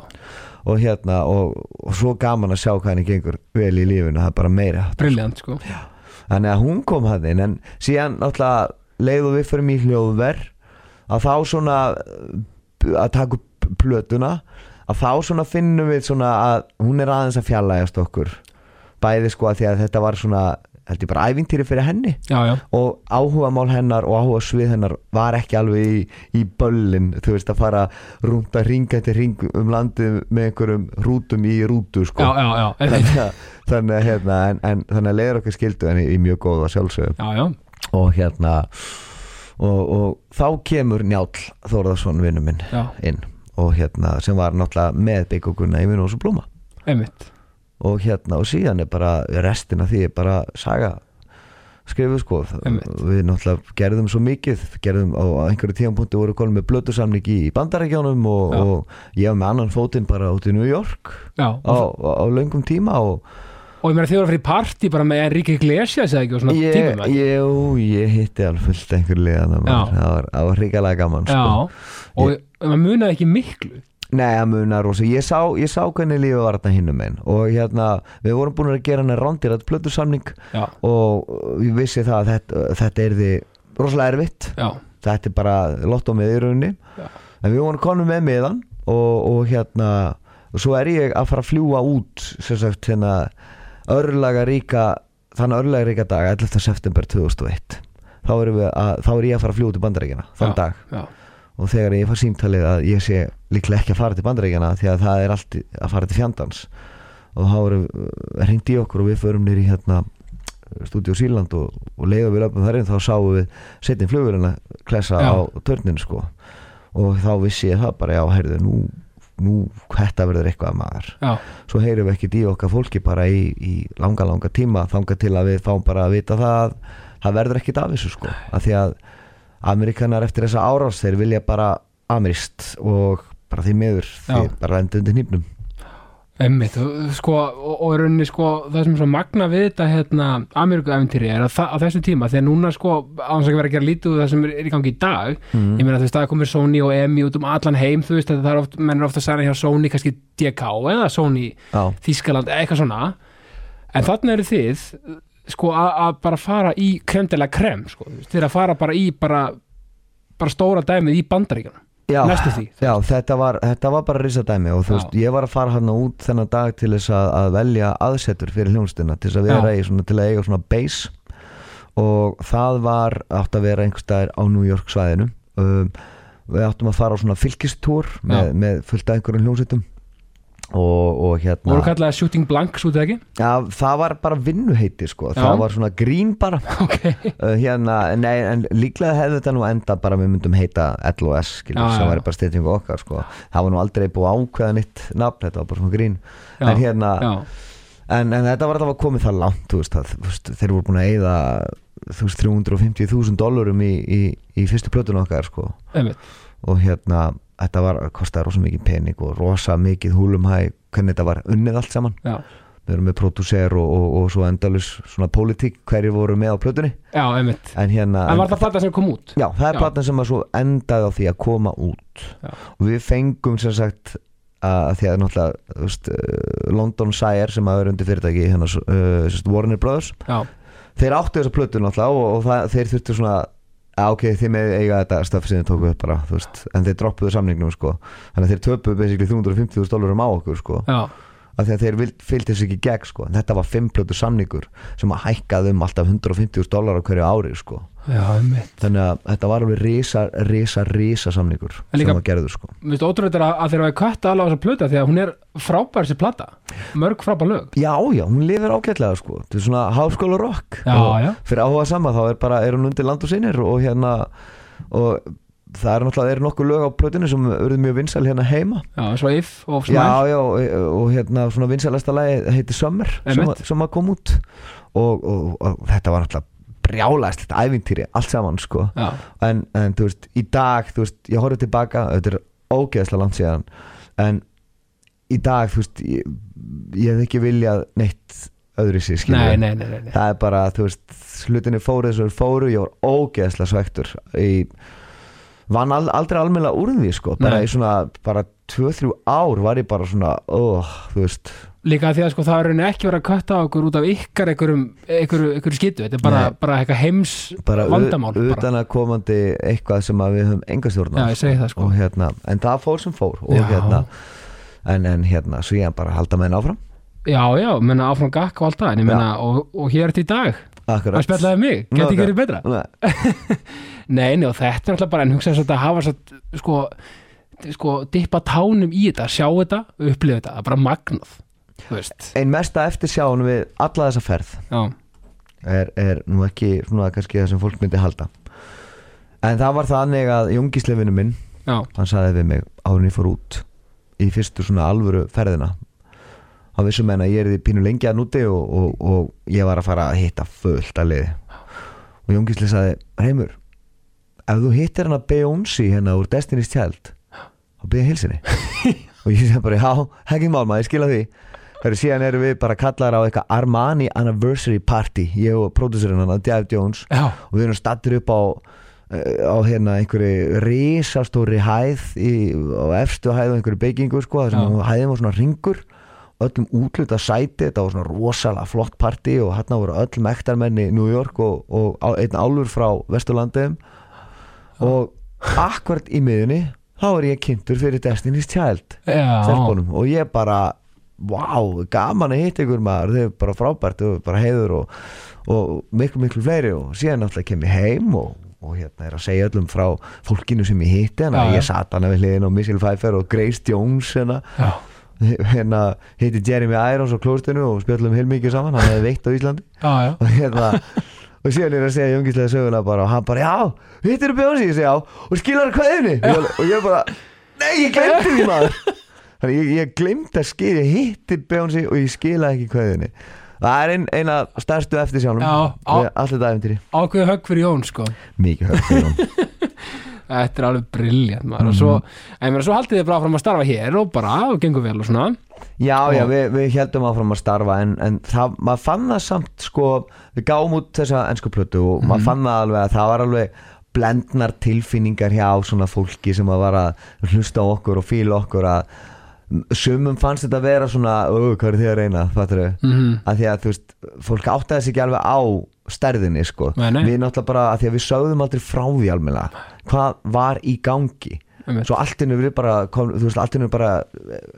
Speaker 2: og hérna og, og svo gaman að sjá hvað henni gengur vel í lífinu, það er bara meira
Speaker 1: briljant sko.
Speaker 2: Þannig að hún kom hann inn en síðan náttúrulega leið og við fyrir í hljóðver að þá svona uh, að taka upp plötuna að þá svona finnum við svona að hún er aðeins að fjallægast okkur bæði sko að því að þetta var svona held ég bara ævintýri fyrir henni.
Speaker 1: Já, já,
Speaker 2: og áhuga mál hennar og áhuga svið hennar var ekki alveg í, í böllin þú veist að fara rúnt að ringa til ring um landið með einhverjum rútum í rútu sko.
Speaker 1: Já,
Speaker 2: þannig að, hérna, en, en þannig að leiður okkur skildu en í, mjög góða sjálfsögum.
Speaker 1: Já, já,
Speaker 2: og hérna og, og þá kemur Njáll Þórðarsson vinnu minn inn. Og hérna sem var náttúrulega með bygguguna í vinnu og svo blóma.
Speaker 1: Einmitt
Speaker 2: og hérna og síðan er bara restina því er bara saga skrifuð sko. Við náttúrulega gerðum svo mikið gerðum á einhverju tíðanpunkti voru konum með blötusamning í bandarækjánum og, og ég var með annan fótinn bara út í New York
Speaker 1: já,
Speaker 2: á, á, á löngum tíma og
Speaker 1: og ég meina þið voru að fyrir partí bara með Enrique Iglesias eða ekki og svona
Speaker 2: ég,
Speaker 1: tímum ekki?
Speaker 2: ég, ég hitti alveg fullt einhver liðan
Speaker 1: Já.
Speaker 2: það var, var hrikalega gaman sko.
Speaker 1: já, og maður munaði ekki miklu
Speaker 2: Nei, það munar rosa, ég sá, ég sá hvernig lífið var þetta hinnum einn og hérna, við vorum búin að gera hann rándir að plötu samning
Speaker 1: já,
Speaker 2: og ég vissi það að þetta, þetta er því rosalega erfitt.
Speaker 1: Já,
Speaker 2: þetta er bara lott á með í rauninni.
Speaker 1: Já.
Speaker 2: en við vorum konum með miðan og, og hérna og svo er ég að fara að fljúa út sem sagt hérna örlaga ríka þannig örlaga ríka dag 11. september 2001 þá, við að, þá er ég að fara að fljúa til bandaríkjana þann
Speaker 1: Já.
Speaker 2: dag.
Speaker 1: já,
Speaker 2: og þegar ég far símtalið að ég sé líklega ekki að fara til bandaríkjana því að það er allt að fara til fjandans. Og þá erum hringt í okkur og við förum nýri hérna stúdíu Síland og, og leiðum við löpum þar inn. Þá sáum við setjum flugurinn að klessa
Speaker 1: Já.
Speaker 2: á törninu sko. Og þá vissi ég það bara já, heyrðu, nú, nú þetta verður eitthvað maður.
Speaker 1: Já,
Speaker 2: svo heyrum við ekkert í okkar fólki bara í, í langa langa tíma þanga til að við fáum bara að vita það að það verður ekkert af þessu sko. Af því að Amerikanar eftir þessa árás þeir vilja bara amirist og bara því miður þeir bara lendi undir nýpnum
Speaker 1: og, sko, og, og rauninni sko það sem er svo magna við þetta hérna Ameríku-eventýri er að á þessu tíma þegar núna sko að vera að gera lítið það sem er, er í gangi í dag
Speaker 2: mm.
Speaker 1: ég meina þú veist það komir Sony og EMI út um allan heim þú veist að það er oft, menn er ofta að sæna hjá Sony kannski DK eða Sony Þískaland, eitthvað svona. En þarna eru þið sko að, bara fara í kremdilega krem sko, er að fara bara í bara, bara stóra dæmið í bandaríkjunum.
Speaker 2: Já, já þetta, var, þetta var bara risadæmi og þú
Speaker 1: Já.
Speaker 2: veist, ég var að fara hann út þennan dag til þess að, að velja aðsetur fyrir hljónstina til þess að vera
Speaker 1: Já.
Speaker 2: í svona til að eiga svona base. Og það var átt að vera einhvers staðar á New York svæðinu um, við áttum að fara á svona fylgistúr með, með fullt af einhverjum hljónsettum og, og hérna
Speaker 1: voru kallaði Shooting Blanks út eða ekki
Speaker 2: Já, það var bara vinnuheiti sko.
Speaker 1: Já.
Speaker 2: það var svona grín bara
Speaker 1: ok,
Speaker 2: uh, hérna, nei, en líklega hefði þetta nú enda bara við myndum heita LOS skilur,
Speaker 1: Já,
Speaker 2: sem
Speaker 1: já.
Speaker 2: væri bara styrtingu okkar sko. það var nú aldrei búið ákveða nýtt nafn, þetta var bara svona grín
Speaker 1: Já,
Speaker 2: en, hérna,
Speaker 1: já,
Speaker 2: en, en þetta var alltaf að komið það langt þú veist, að, þú veist, þeir voru búin að eyða þú veist, 350.000 dólarum í, í, í fyrstu plötun okkar sko.
Speaker 1: einmitt
Speaker 2: og hérna þetta var, kostaði rosa mikið pening og rosa mikið húlumhæ hvernig þetta var unnið allt saman.
Speaker 1: Já,
Speaker 2: við erum með pródúser og, og, og svo endalus svona pólitík hverju voru með á plötunni.
Speaker 1: Já, einmitt.
Speaker 2: En hérna
Speaker 1: en var það plata sem kom út?
Speaker 2: Já, það er
Speaker 1: Já.
Speaker 2: platan sem að svo endaði á því að koma út.
Speaker 1: Já.
Speaker 2: og við fengum sem sagt að því að náttúrulega veist, uh, London Sire sem að vera undir fyrirtæki hérna, uh, Warner Brothers
Speaker 1: já,
Speaker 2: þeir áttu þessa plötu náttúrulega og, og það, þeir þurftu svona að ok, þið með eiga þetta stöf sem þið tóku upp bara, þú veist, en þeir droppuðu samningnum sko, þannig að þeir töpuðu basically 350.000 dólarum á okkur sko
Speaker 1: já,
Speaker 2: af því að þeir fylgdu þessu ekki gegn sko. En þetta var fimmplötu samningur sem að hækkaði um alltaf 150.000 dólar á hverju ári sko.
Speaker 1: Já,
Speaker 2: þannig að þetta var alveg risa, risa, risa samningur
Speaker 1: líka-
Speaker 2: sem að gerðu sko.
Speaker 1: Mér finnst ótrúlega að, að þeir hafa kvætt alveg á þessa plöta því að hún er frábær þessi plata. Mörg frábær lög.
Speaker 2: Já, já, hún lifir ágætlega sko. þetta er svona háskóla rock.
Speaker 1: Já,
Speaker 2: og
Speaker 1: já.
Speaker 2: fyrir áhuga sama þá er bara er hún undir land og sinir og hérna og það er náttúrulega er nokkuð lög á plötinu sem urðu mjög vinsæl hérna heima.
Speaker 1: Já, og If og
Speaker 2: já,
Speaker 1: Smile.
Speaker 2: Já, og, og hérna svona vinsælasta lagi heiti Summer sem, sem að kom út. Og, og, og þetta var náttúrulega brjálæst þetta ævintýri, allt saman sko
Speaker 1: Já,
Speaker 2: en, en þú veist, í dag þú veist, ég horfði tilbaka, þetta er ógeðslega langt síðan en í dag, þú veist ég, ég hef ekki viljað neitt öðru sér
Speaker 1: nei, nei, nei, nei, nei.
Speaker 2: það er bara, þú veist, hlutinni fóru þess að fóru, ég var ógeðslega svektur í vann al, aldrei almennilega úr því sko bara
Speaker 1: Nei.
Speaker 2: í svona, bara 2-3 ár var ég bara svona, óh, þú veist
Speaker 1: líka því að sko það er rauninni ekki verið að kötta á okkur út af ykkar einhverju, skitu þetta er bara, bara heims
Speaker 2: bara
Speaker 1: vandamál bara.
Speaker 2: utan að komandi eitthvað sem við höfum enga stjórn á
Speaker 1: Já, ég segi það, sko.
Speaker 2: hérna, en það fór sem fór hérna, en, en hérna svo ég bara halda með henn áfram.
Speaker 1: Já, já, menna áfram gakk og allt það en ég menna, og, og hér er þetta í dag.
Speaker 2: Akkurat.
Speaker 1: að spjallaði mig, geti ekki verið betra.
Speaker 2: Nei,
Speaker 1: nei, nei, og þetta er alltaf bara en hugsa þess að þetta hafa satt, sko, sko, dippa tánum í þetta sjá þetta, upplifa þetta, það er bara magnað þú veist,
Speaker 2: ein mesta eftir sjáum við alla þessa ferð er, er nú ekki svona kannski það sem fólk myndi halda. En það var þannig að Jóngislefinu minn
Speaker 1: já,
Speaker 2: hann sagði við mig en ég fór út í fyrstu svona alvöru ferðina. Á vissum en að ég er því pínu lengi að núti og, og, og ég var að fara að hitta fullt að liði. Og Jóngisli sagði Reymur, ef þú hittir hann að Beyoncé hérna úr Destiny's Child þá byrja hilsinni og ég sagði bara, já, ekki mál maður, ég skila því Þegar síðan erum við bara kallar á eitthvað Armani Anniversary Party ég og pródúsurinn hann, Dave Jones.
Speaker 1: Já,
Speaker 2: og við erum stattir upp á eh, á hérna einhverju risastóri hæð í, á efstu hæð á einhverju beigingu sko, hæðin var svona ringur öllum útluta sæti, þetta var svona rosalega flott party og hérna voru öll mektarmenn í New York og, og einn álur frá Vesturlandiðum og akkurat í miðunni þá er ég kynntur fyrir Destiny's Child stelpunum. Og ég bara wow, gaman að hitta ykkur maður. Þau er bara frábært, þau er bara heiður og, og miklu miklu fleiri. Og síðan náttúrulega kem ég heim og, og hérna er að segja öllum frá fólkinu sem ég hitti hérna,
Speaker 1: já.
Speaker 2: ég sat hana við hliðin og Michelle Pfeiffer og Grace Jones hérna,
Speaker 1: já,
Speaker 2: hérna hitti Jeremy Irons á klóstinu og spjöllum heilmikið saman, hann hefði veitt á Íslandi.
Speaker 1: Já,
Speaker 2: og hérna og síðan er að segja Jóngislega söguna bara og hann bara, já, hittir þú Bjónsi? Ég segi, já, og skilar það kveðinni og, og ég bara, nei, ég glemdi því maður þannig ég, ég glemdi að skil ég hittir Bjónsi og ég skila ekki kveðinni það er ein, eina stærstu eftir sjálfum
Speaker 1: Já,
Speaker 2: allir þetta æfintýri
Speaker 1: ákveðu högg fyrir Jón sko.
Speaker 2: Mikið höfð fyrir Jón.
Speaker 1: Þetta er alveg briljant maður. Og svo, en ég meina, svo haldið þið bara áfram að starfa hér og bara, og gengur vel og svona.
Speaker 2: Já, já,
Speaker 1: Og-
Speaker 2: við, við heldum áfram að starfa en, en það, maður fann það samt sko, við gáum út þessa ennsku plötu og maður fann það alveg að það var alveg blendnar tilfinningar hjá svona fólki sem að var að hlusta á okkur og fíla okkur að sumum fannst þetta að vera svona "Ó, hvað er þið að reyna, fattur þau
Speaker 1: mm -hmm.
Speaker 2: að því að þú veist, fólk áttaði sig ekki alveg á stærðinni sko.
Speaker 1: Nei, nei.
Speaker 2: við náttúrulega bara, að því að við sögðum aldrei frá því almennilega, hvað var í gangi?
Speaker 1: Einmitt.
Speaker 2: svo allt innu við bara kom, þú veist, allt innu bara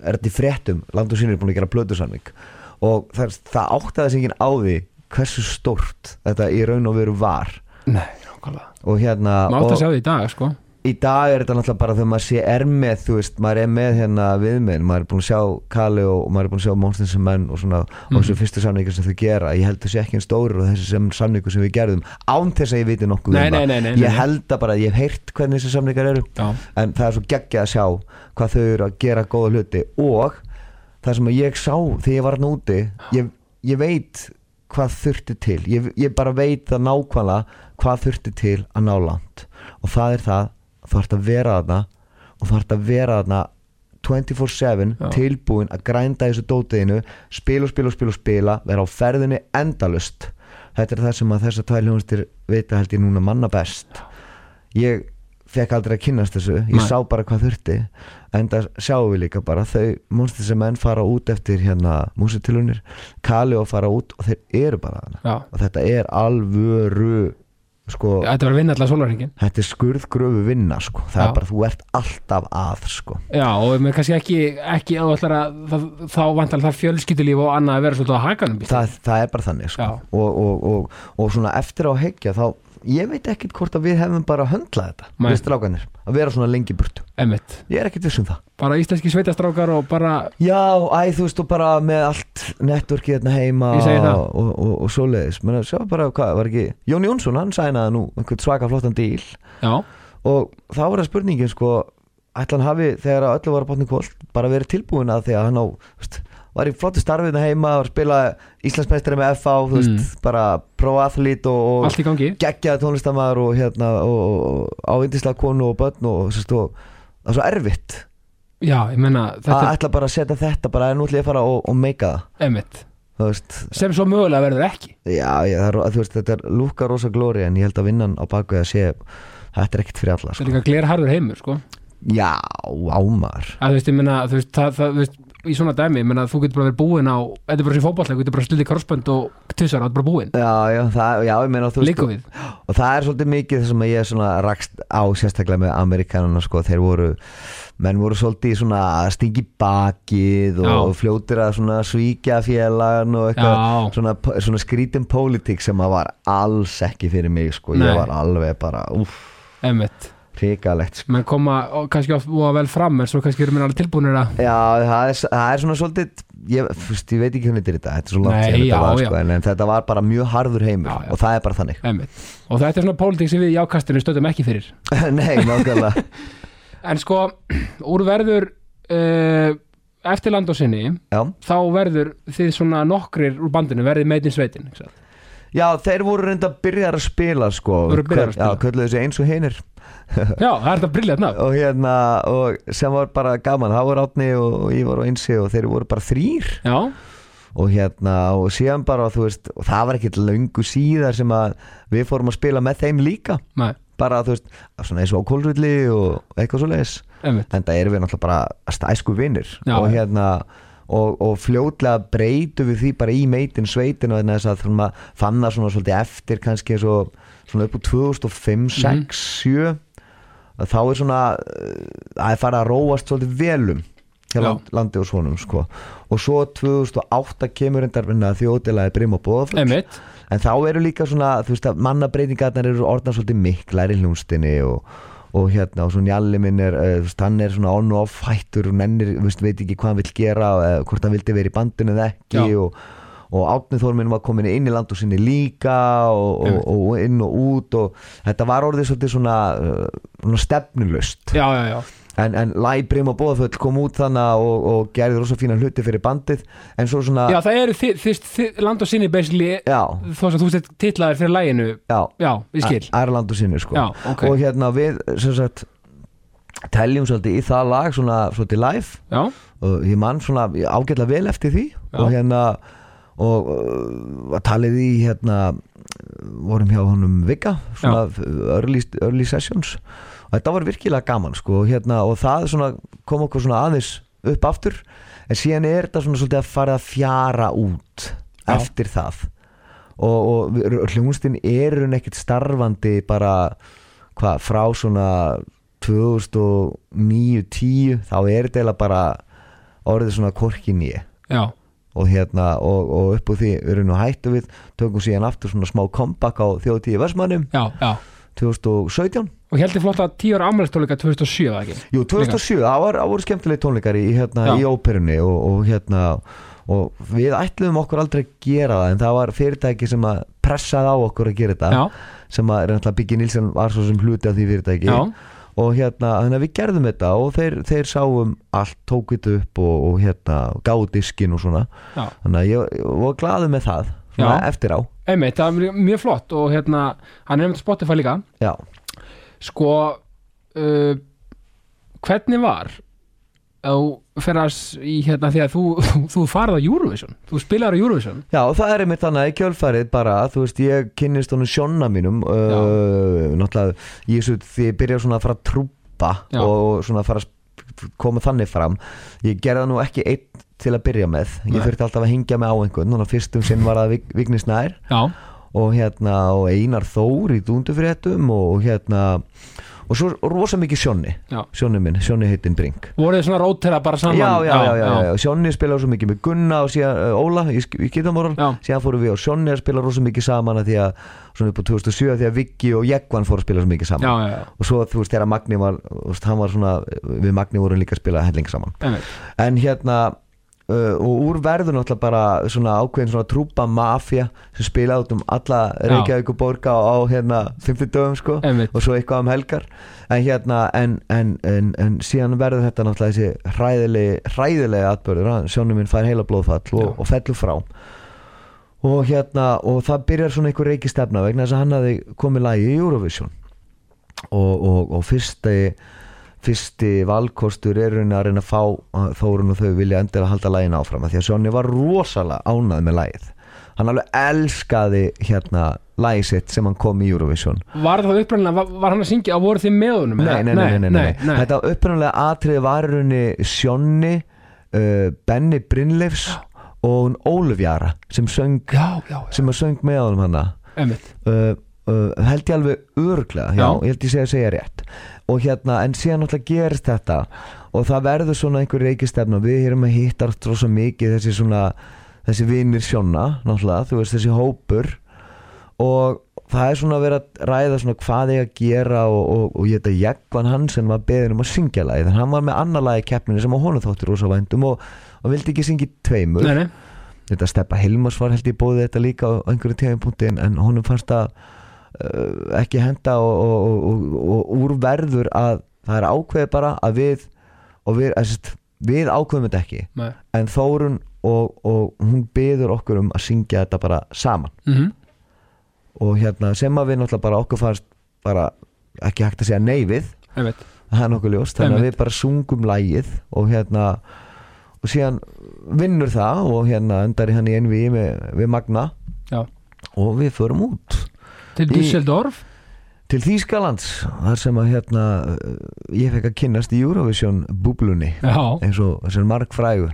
Speaker 2: er þetta í fréttum, land og sínir er búin að gera blödusamning og það, það áttaði sig ekki á því hversu stórt þetta í raun og veru var.
Speaker 1: Nei, nákvæmlega.
Speaker 2: Og hérna
Speaker 1: Mátt
Speaker 2: og
Speaker 1: að sjá því í dag sko
Speaker 2: í dag er þetta náttúrulega bara þegar maður sé er með, þú veist, maður er með hérna viðminn, maður er búin að sjá Kali og, maður er búin að sjá Monstins sem menn og svona og þessu fyrstu samningar sem þau gera ég held þessi ekki einn stórir og þessi sem samningu sem við gerðum án þess að ég viti nokkuð
Speaker 1: Nei,
Speaker 2: um
Speaker 1: nei,
Speaker 2: það.
Speaker 1: nei, nei,
Speaker 2: ég held að bara, ég hef heyrt hvernig þessi samningar eru
Speaker 1: Já,
Speaker 2: en það er svo geggjað að sjá hvað þau eru að gera góða hluti og það sem að ég sá þegar ég var hann úti ég, ég veit hvað þurfti til ég, ég til að er vera þarna og ert að vera þarna 24-7
Speaker 1: Já.
Speaker 2: tilbúin að grænda þessu dótiðinu spila og spila og spila og spila vera á ferðinni endalust þetta er það sem að þessar tvær hljónastir vita held ég núna manna best ég fekk aldrei að kynnast þessu ég
Speaker 1: Nei.
Speaker 2: sá bara hvað þurfti en það sjáum við líka bara þau múnstir sem menn fara út eftir hérna músitilunir, kali og fara út og þeir eru bara þarna
Speaker 1: já
Speaker 2: og þetta er alvöru sko,
Speaker 1: Þetta var vinna allar sólarhingin
Speaker 2: þetta er skurðgröfu vinna sko, það
Speaker 1: Já.
Speaker 2: er bara þú ert alltaf að sko.
Speaker 1: Já, og mér kannski ekki, ekki að það, þá vantar það fjölskyldulíf og annað að vera svolítið á hakanum
Speaker 2: það, það er bara þannig sko. Og, og, og, og svona eftir á hegja þá, ég veit ekkit hvort að við hefum bara höndlað þetta,
Speaker 1: Nei.
Speaker 2: við strákanir að vera svona lengi burtu,
Speaker 1: Emmitt,
Speaker 2: ég er ekkit viss um það.
Speaker 1: Bara íslenski sveitastrákar og bara
Speaker 2: Já, æ, þú veist, og bara með allt networkið hérna heima
Speaker 1: Ég segi það.
Speaker 2: og, og, og, og svoleiðis. Menn að sjá bara, hvað, var ekki Jón Jónsson, hann sænaði nú einhvern svaka flottan díl
Speaker 1: Já,
Speaker 2: og þá var það spurningin, sko ætla hann hafi, þegar að öllu var að botni kvöld bara verið tilbúin að því að hann á veist, var í flottu starfið hérna heima og spila Íslandsmeistari með FA, þú veist
Speaker 1: Mm.
Speaker 2: bara pro-athlete og, og
Speaker 1: allt í gangi.
Speaker 2: geggjaði tónlistamæður og hérna og, og, á indislega konu og börn og, og það er svo erfitt.
Speaker 1: Já, ég menna,
Speaker 2: að
Speaker 1: þetta
Speaker 2: ætla bara að setja þetta bara en nú ætla ég að fara og, og meika það.
Speaker 1: Er sem svo mögulega verður ekki.
Speaker 2: Já, það er, veist, þetta er lúka rosa glóri en ég held að vinnan á baku að sé þetta er ekkert fyrir alla sko.
Speaker 1: er líka glerharður heimur sko.
Speaker 2: Já, ámar
Speaker 1: að þú veist, ég meina, þú veist, það, það, þú veist í svona dæmi, ég meina, þú getur bara verið búinn á þetta er bara sem fótballleik, þú getur bara slutið krossbönd og tussar, það er bara búinn,
Speaker 2: já, já, það, já, ég meina þú
Speaker 1: líka við.
Speaker 2: Og það er svolítið mikið það sem ég svona rakst á sérstaklega með amerikanana sko, þeir voru menn voru svolítið svona að stingi bakið og, fljótir að svona svíkja félagan og eitthvað. Svona, svona skrítin pólitík sem að var alls ekki fyrir mig sko,
Speaker 1: Nei.
Speaker 2: ég var alveg bara uff,
Speaker 1: Emmett,
Speaker 2: hrikalegt sko.
Speaker 1: menn koma og kannski oft og vel fram, en svo kannski eru mér alveg tilbúinir að
Speaker 2: Já, það er, það er svona svolítið ég, fyrst, ég veit ekki hvernig þetta er þetta þetta er svo langt
Speaker 1: Nei,
Speaker 2: síðan
Speaker 1: já,
Speaker 2: þetta var
Speaker 1: já.
Speaker 2: sko, en, en þetta var bara mjög harður heimur
Speaker 1: Já, já.
Speaker 2: og það er bara þannig
Speaker 1: Emmett, og þetta er svona pólitík sem við í ákastinu stöðum ekki fyrir
Speaker 2: Nei, nákvæmlega
Speaker 1: en sko, úr verður uh, eftir land og sinni
Speaker 2: Já
Speaker 1: þá verður þið svona nokkrir úr bandinu verðið meitin sveitin ekki satt?
Speaker 2: Já, þeir voru reynda að byrja að spila sko.
Speaker 1: Voru byrjaðir að spila.
Speaker 2: Já, kölluðu þessu eins og hinir.
Speaker 1: Já, það er þetta brilljant nafn.
Speaker 2: Og hérna, og sem var bara gaman það voru átni og, og ég var á einsi og þeir voru bara þrýr
Speaker 1: já,
Speaker 2: og hérna, og síðan bara, þú veist og það var ekkert löngu síðar sem að við fórum að spila með þeim líka.
Speaker 1: Nei,
Speaker 2: bara, þú veist, svona eins og á kólrulli og eitthvað svo leiðis en það erum við náttúrulega bara stæsku vinnir og hérna og, og fljótlega breytum við því bara í meitin sveitin og þess að þurfum að fann það svona svolítið eftir kannski svo, svona upp úr 2005, 6, 7 að þá er svona uh, að er farið að róast svolítið velum land, landi og svonum sko. og svo 2008 kemur endar þjóðdelaði brim og
Speaker 1: Emmett,
Speaker 2: en þá eru líka svona þú veist að mannabreitingarnar eru orðnar svolítið miklar í hljónstinni og, og hérna og svo njalli minn er veist, hann er svona on og off hættur og nennir, veit ekki hvað hann vil gera uh, hvort hann vildi verið í bandinu eða ekki
Speaker 1: Já.
Speaker 2: og, og Átni Þórminn var komin inn í land og sinni líka og, og, og inn og út og þetta var orðið svolítið svona, uh, svona stefnulust
Speaker 1: já, já, já
Speaker 2: en, en Læ, Brim og Bóðaföll kom út þannig og, og gerði rosa fína hluti fyrir bandið en svo svona
Speaker 1: Já, það eru þið, þið, þið land og sinni basically þó sem þú sett titlaðir fyrir læginu
Speaker 2: já.
Speaker 1: Já, ég skil.
Speaker 2: Ærland og sinni sko.
Speaker 1: Já, ok.
Speaker 2: Og hérna við sem sagt teljum svolítið í það lag svona svolítið live.
Speaker 1: Já,
Speaker 2: og ég mann svona ágætlega vel eftir því. Og hérna og uh, talið í hérna vorum hjá honum Vigga svona early, early sessions. og þetta var virkilega gaman sko hérna og það svona kom okkur svona aðeins upp aftur en síðan er þetta svona svolítið að fara að fjara út
Speaker 1: Já.
Speaker 2: eftir það. Og, og hljónstinn er hún ekkert starfandi bara hvað frá svona 2009-10 þá er þetta eiginlega bara orðið svona korkin
Speaker 1: já,
Speaker 2: og hérna og, og upp úr því við erum nú hættu við tökum síðan aftur svona smá comeback á þjóðtíði versmannum
Speaker 1: já, já
Speaker 2: 2017.
Speaker 1: Og heldur flott að 10 ára afmælistónleika 2007 eða ekki?
Speaker 2: Jú, 2007, það var, það voru skemmtilegi tónleikar í, hérna, í óperunni og, og, hérna, og við ætluðum okkur aldrei að gera það en það var fyrirtæki sem að pressaði á okkur að gera þetta
Speaker 1: Já,
Speaker 2: sem að Biggi Nilsson var svo sem hluti af því fyrirtæki.
Speaker 1: Já,
Speaker 2: og hérna, þannig að við gerðum þetta og þeir, þeir sáum allt, tók þetta upp og, og hérna, gáðu diskin og svona.
Speaker 1: Já.
Speaker 2: Þannig að ég, ég var glaðu með það. Eftir á.
Speaker 1: Einmitt, það er mjög- flott og hérna, hann er um Spotify líka.
Speaker 2: Já,
Speaker 1: Sko uh, Hvernig var að að s- í hérna því að þú, þú farið á Eurovision? Þú spilaður á Eurovision?
Speaker 2: Já, það er einmitt þannig í kjölfarið bara, þú veist, ég kynnist honum sjónna mínum uh, náttúrulega, ég svo ég byrja svona að fara að trúpa
Speaker 1: Já.
Speaker 2: og svona að fara að koma þannig fram. Ég gerði það nú ekki einn til að byrja með. Ég
Speaker 1: Nei.
Speaker 2: þurfti alltaf að hingja mig á einhvern. Núna fyrstum sinn var það Vig, Vignis Nær.
Speaker 1: Já,
Speaker 2: og hérna, og Einar Þór í dúndufréttum og, og hérna og svo rosa mikið Sjónni. Sjónni minn, Sjónni heitinn Brink.
Speaker 1: Voruð þið svona rótera bara saman?
Speaker 2: Já, já, já, já, já, Sjónni spilaði svo mikið með Gunna og síðan uh, Óla í, í
Speaker 1: Já.
Speaker 2: síðan fórum við á Sjónni að spila rosa mikið saman að því að svona upp á 2007 að því að Viggi og Jekvan fóru að spila svo mikið saman.
Speaker 1: Já, já,
Speaker 2: og svo þú veist þegar Magni var veist, var svona, við Magni vorum líka að spila helling saman.
Speaker 1: Einmitt.
Speaker 2: en hérna uh, og úr verður náttúrulega bara svona ákveðin svona trúpa mafja sem spila út um alla Reykjavík og Borga á, hérna 50 dögum sko
Speaker 1: Einmitt.
Speaker 2: og svo eitthvað um helgar. En hérna en, en, en, en síðan verður þetta náttúrulega þessi hræðilegi, hræðilegi atbörður sjónum minn fær heila blóðfall og, og fellur frá. Og hérna og það byrjar svona einhver reiki stefna vegna þess að hann hafði komið lagi í Eurovision. Og, og, og fyrsti fyrsti valkostur er raunin að reyna að fá að Þórun og þau vilja endilega halda lægin áfram af því að Sjónni var rosalega ánað með lægið hann alveg elskaði hérna lægið sitt sem hann kom í Eurovision.
Speaker 1: Var það uppræðanlega, var, var hann að syngja á voru þið með honum?
Speaker 2: nei, nei, nei, nei, nei, þetta upprunalega atriði var í rauninni Sjónni uh, Benny Brynleifs og Óluf Jara sem söng,
Speaker 1: Já, já, já,
Speaker 2: sem að söng með honum hana.
Speaker 1: Emmitt
Speaker 2: uh, held ég alveg örglega já,
Speaker 1: Já.
Speaker 2: ég held ég segja að segja rétt. Og hérna, en síðan náttúrulega gerist þetta og það verður svona einhver reikistefna. Við erum að hitta rosa mikið þessi svona, þessi vinir sjóna náttúrulega, þú veist þessi hópur. Og það er svona að vera að ræða svona hvað ég að gera og, og, og ég þetta Jekvan Hansen var beðin um að syngja lagi þannig að hann var með annar lagi keppninu sem á honum þóttir rosa vændum og, og vildi ekki syngja tveimur.
Speaker 1: Nei, nei,
Speaker 2: þetta Steppa Hilmars var held ég bóði þetta líka á einhverju tíðanpunkti en, en honum fannst uh, ekki henda og, og, og, og, og úr verður að það er ákveðið bara að við og við, þess, við ákveðum þetta ekki.
Speaker 1: Nei.
Speaker 2: En Þórun og, og hún byður okkur um að syngja þetta bara saman.
Speaker 1: Mm
Speaker 2: og hérna sem að við náttúrulega bara okkur fannst bara ekki hægt að segja
Speaker 1: Emmitt
Speaker 2: það er nokkuð ljóst, þannig að við bara sungum lægið og hérna og síðan vinnur það og hérna endar hann í með, við Magna.
Speaker 1: Já.
Speaker 2: Og við förum út
Speaker 1: Til Düsseldorf?
Speaker 2: Til Þýskalands þar sem að hérna uh, ég fekk að kynnast í Eurovision búblunni eins og þessar marg frægur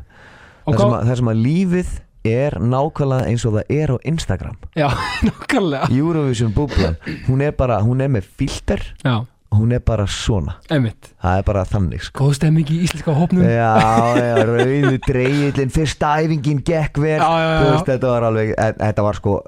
Speaker 1: Og
Speaker 2: þar sem, að, þar sem að lífið er nákvæmlega eins og það er á Instagram.
Speaker 1: Já, nokkarlega
Speaker 2: Eurovision búblan, hún er bara hún er með filter
Speaker 1: Já,
Speaker 2: hún er bara svona,
Speaker 1: emmitt
Speaker 2: það er bara þannig sko.
Speaker 1: Góð stemming í íslenska hópnum.
Speaker 2: Já, já, rauðu dreigillin fyrsta æfingin gekk veist, þetta var alveg en- þetta var sko,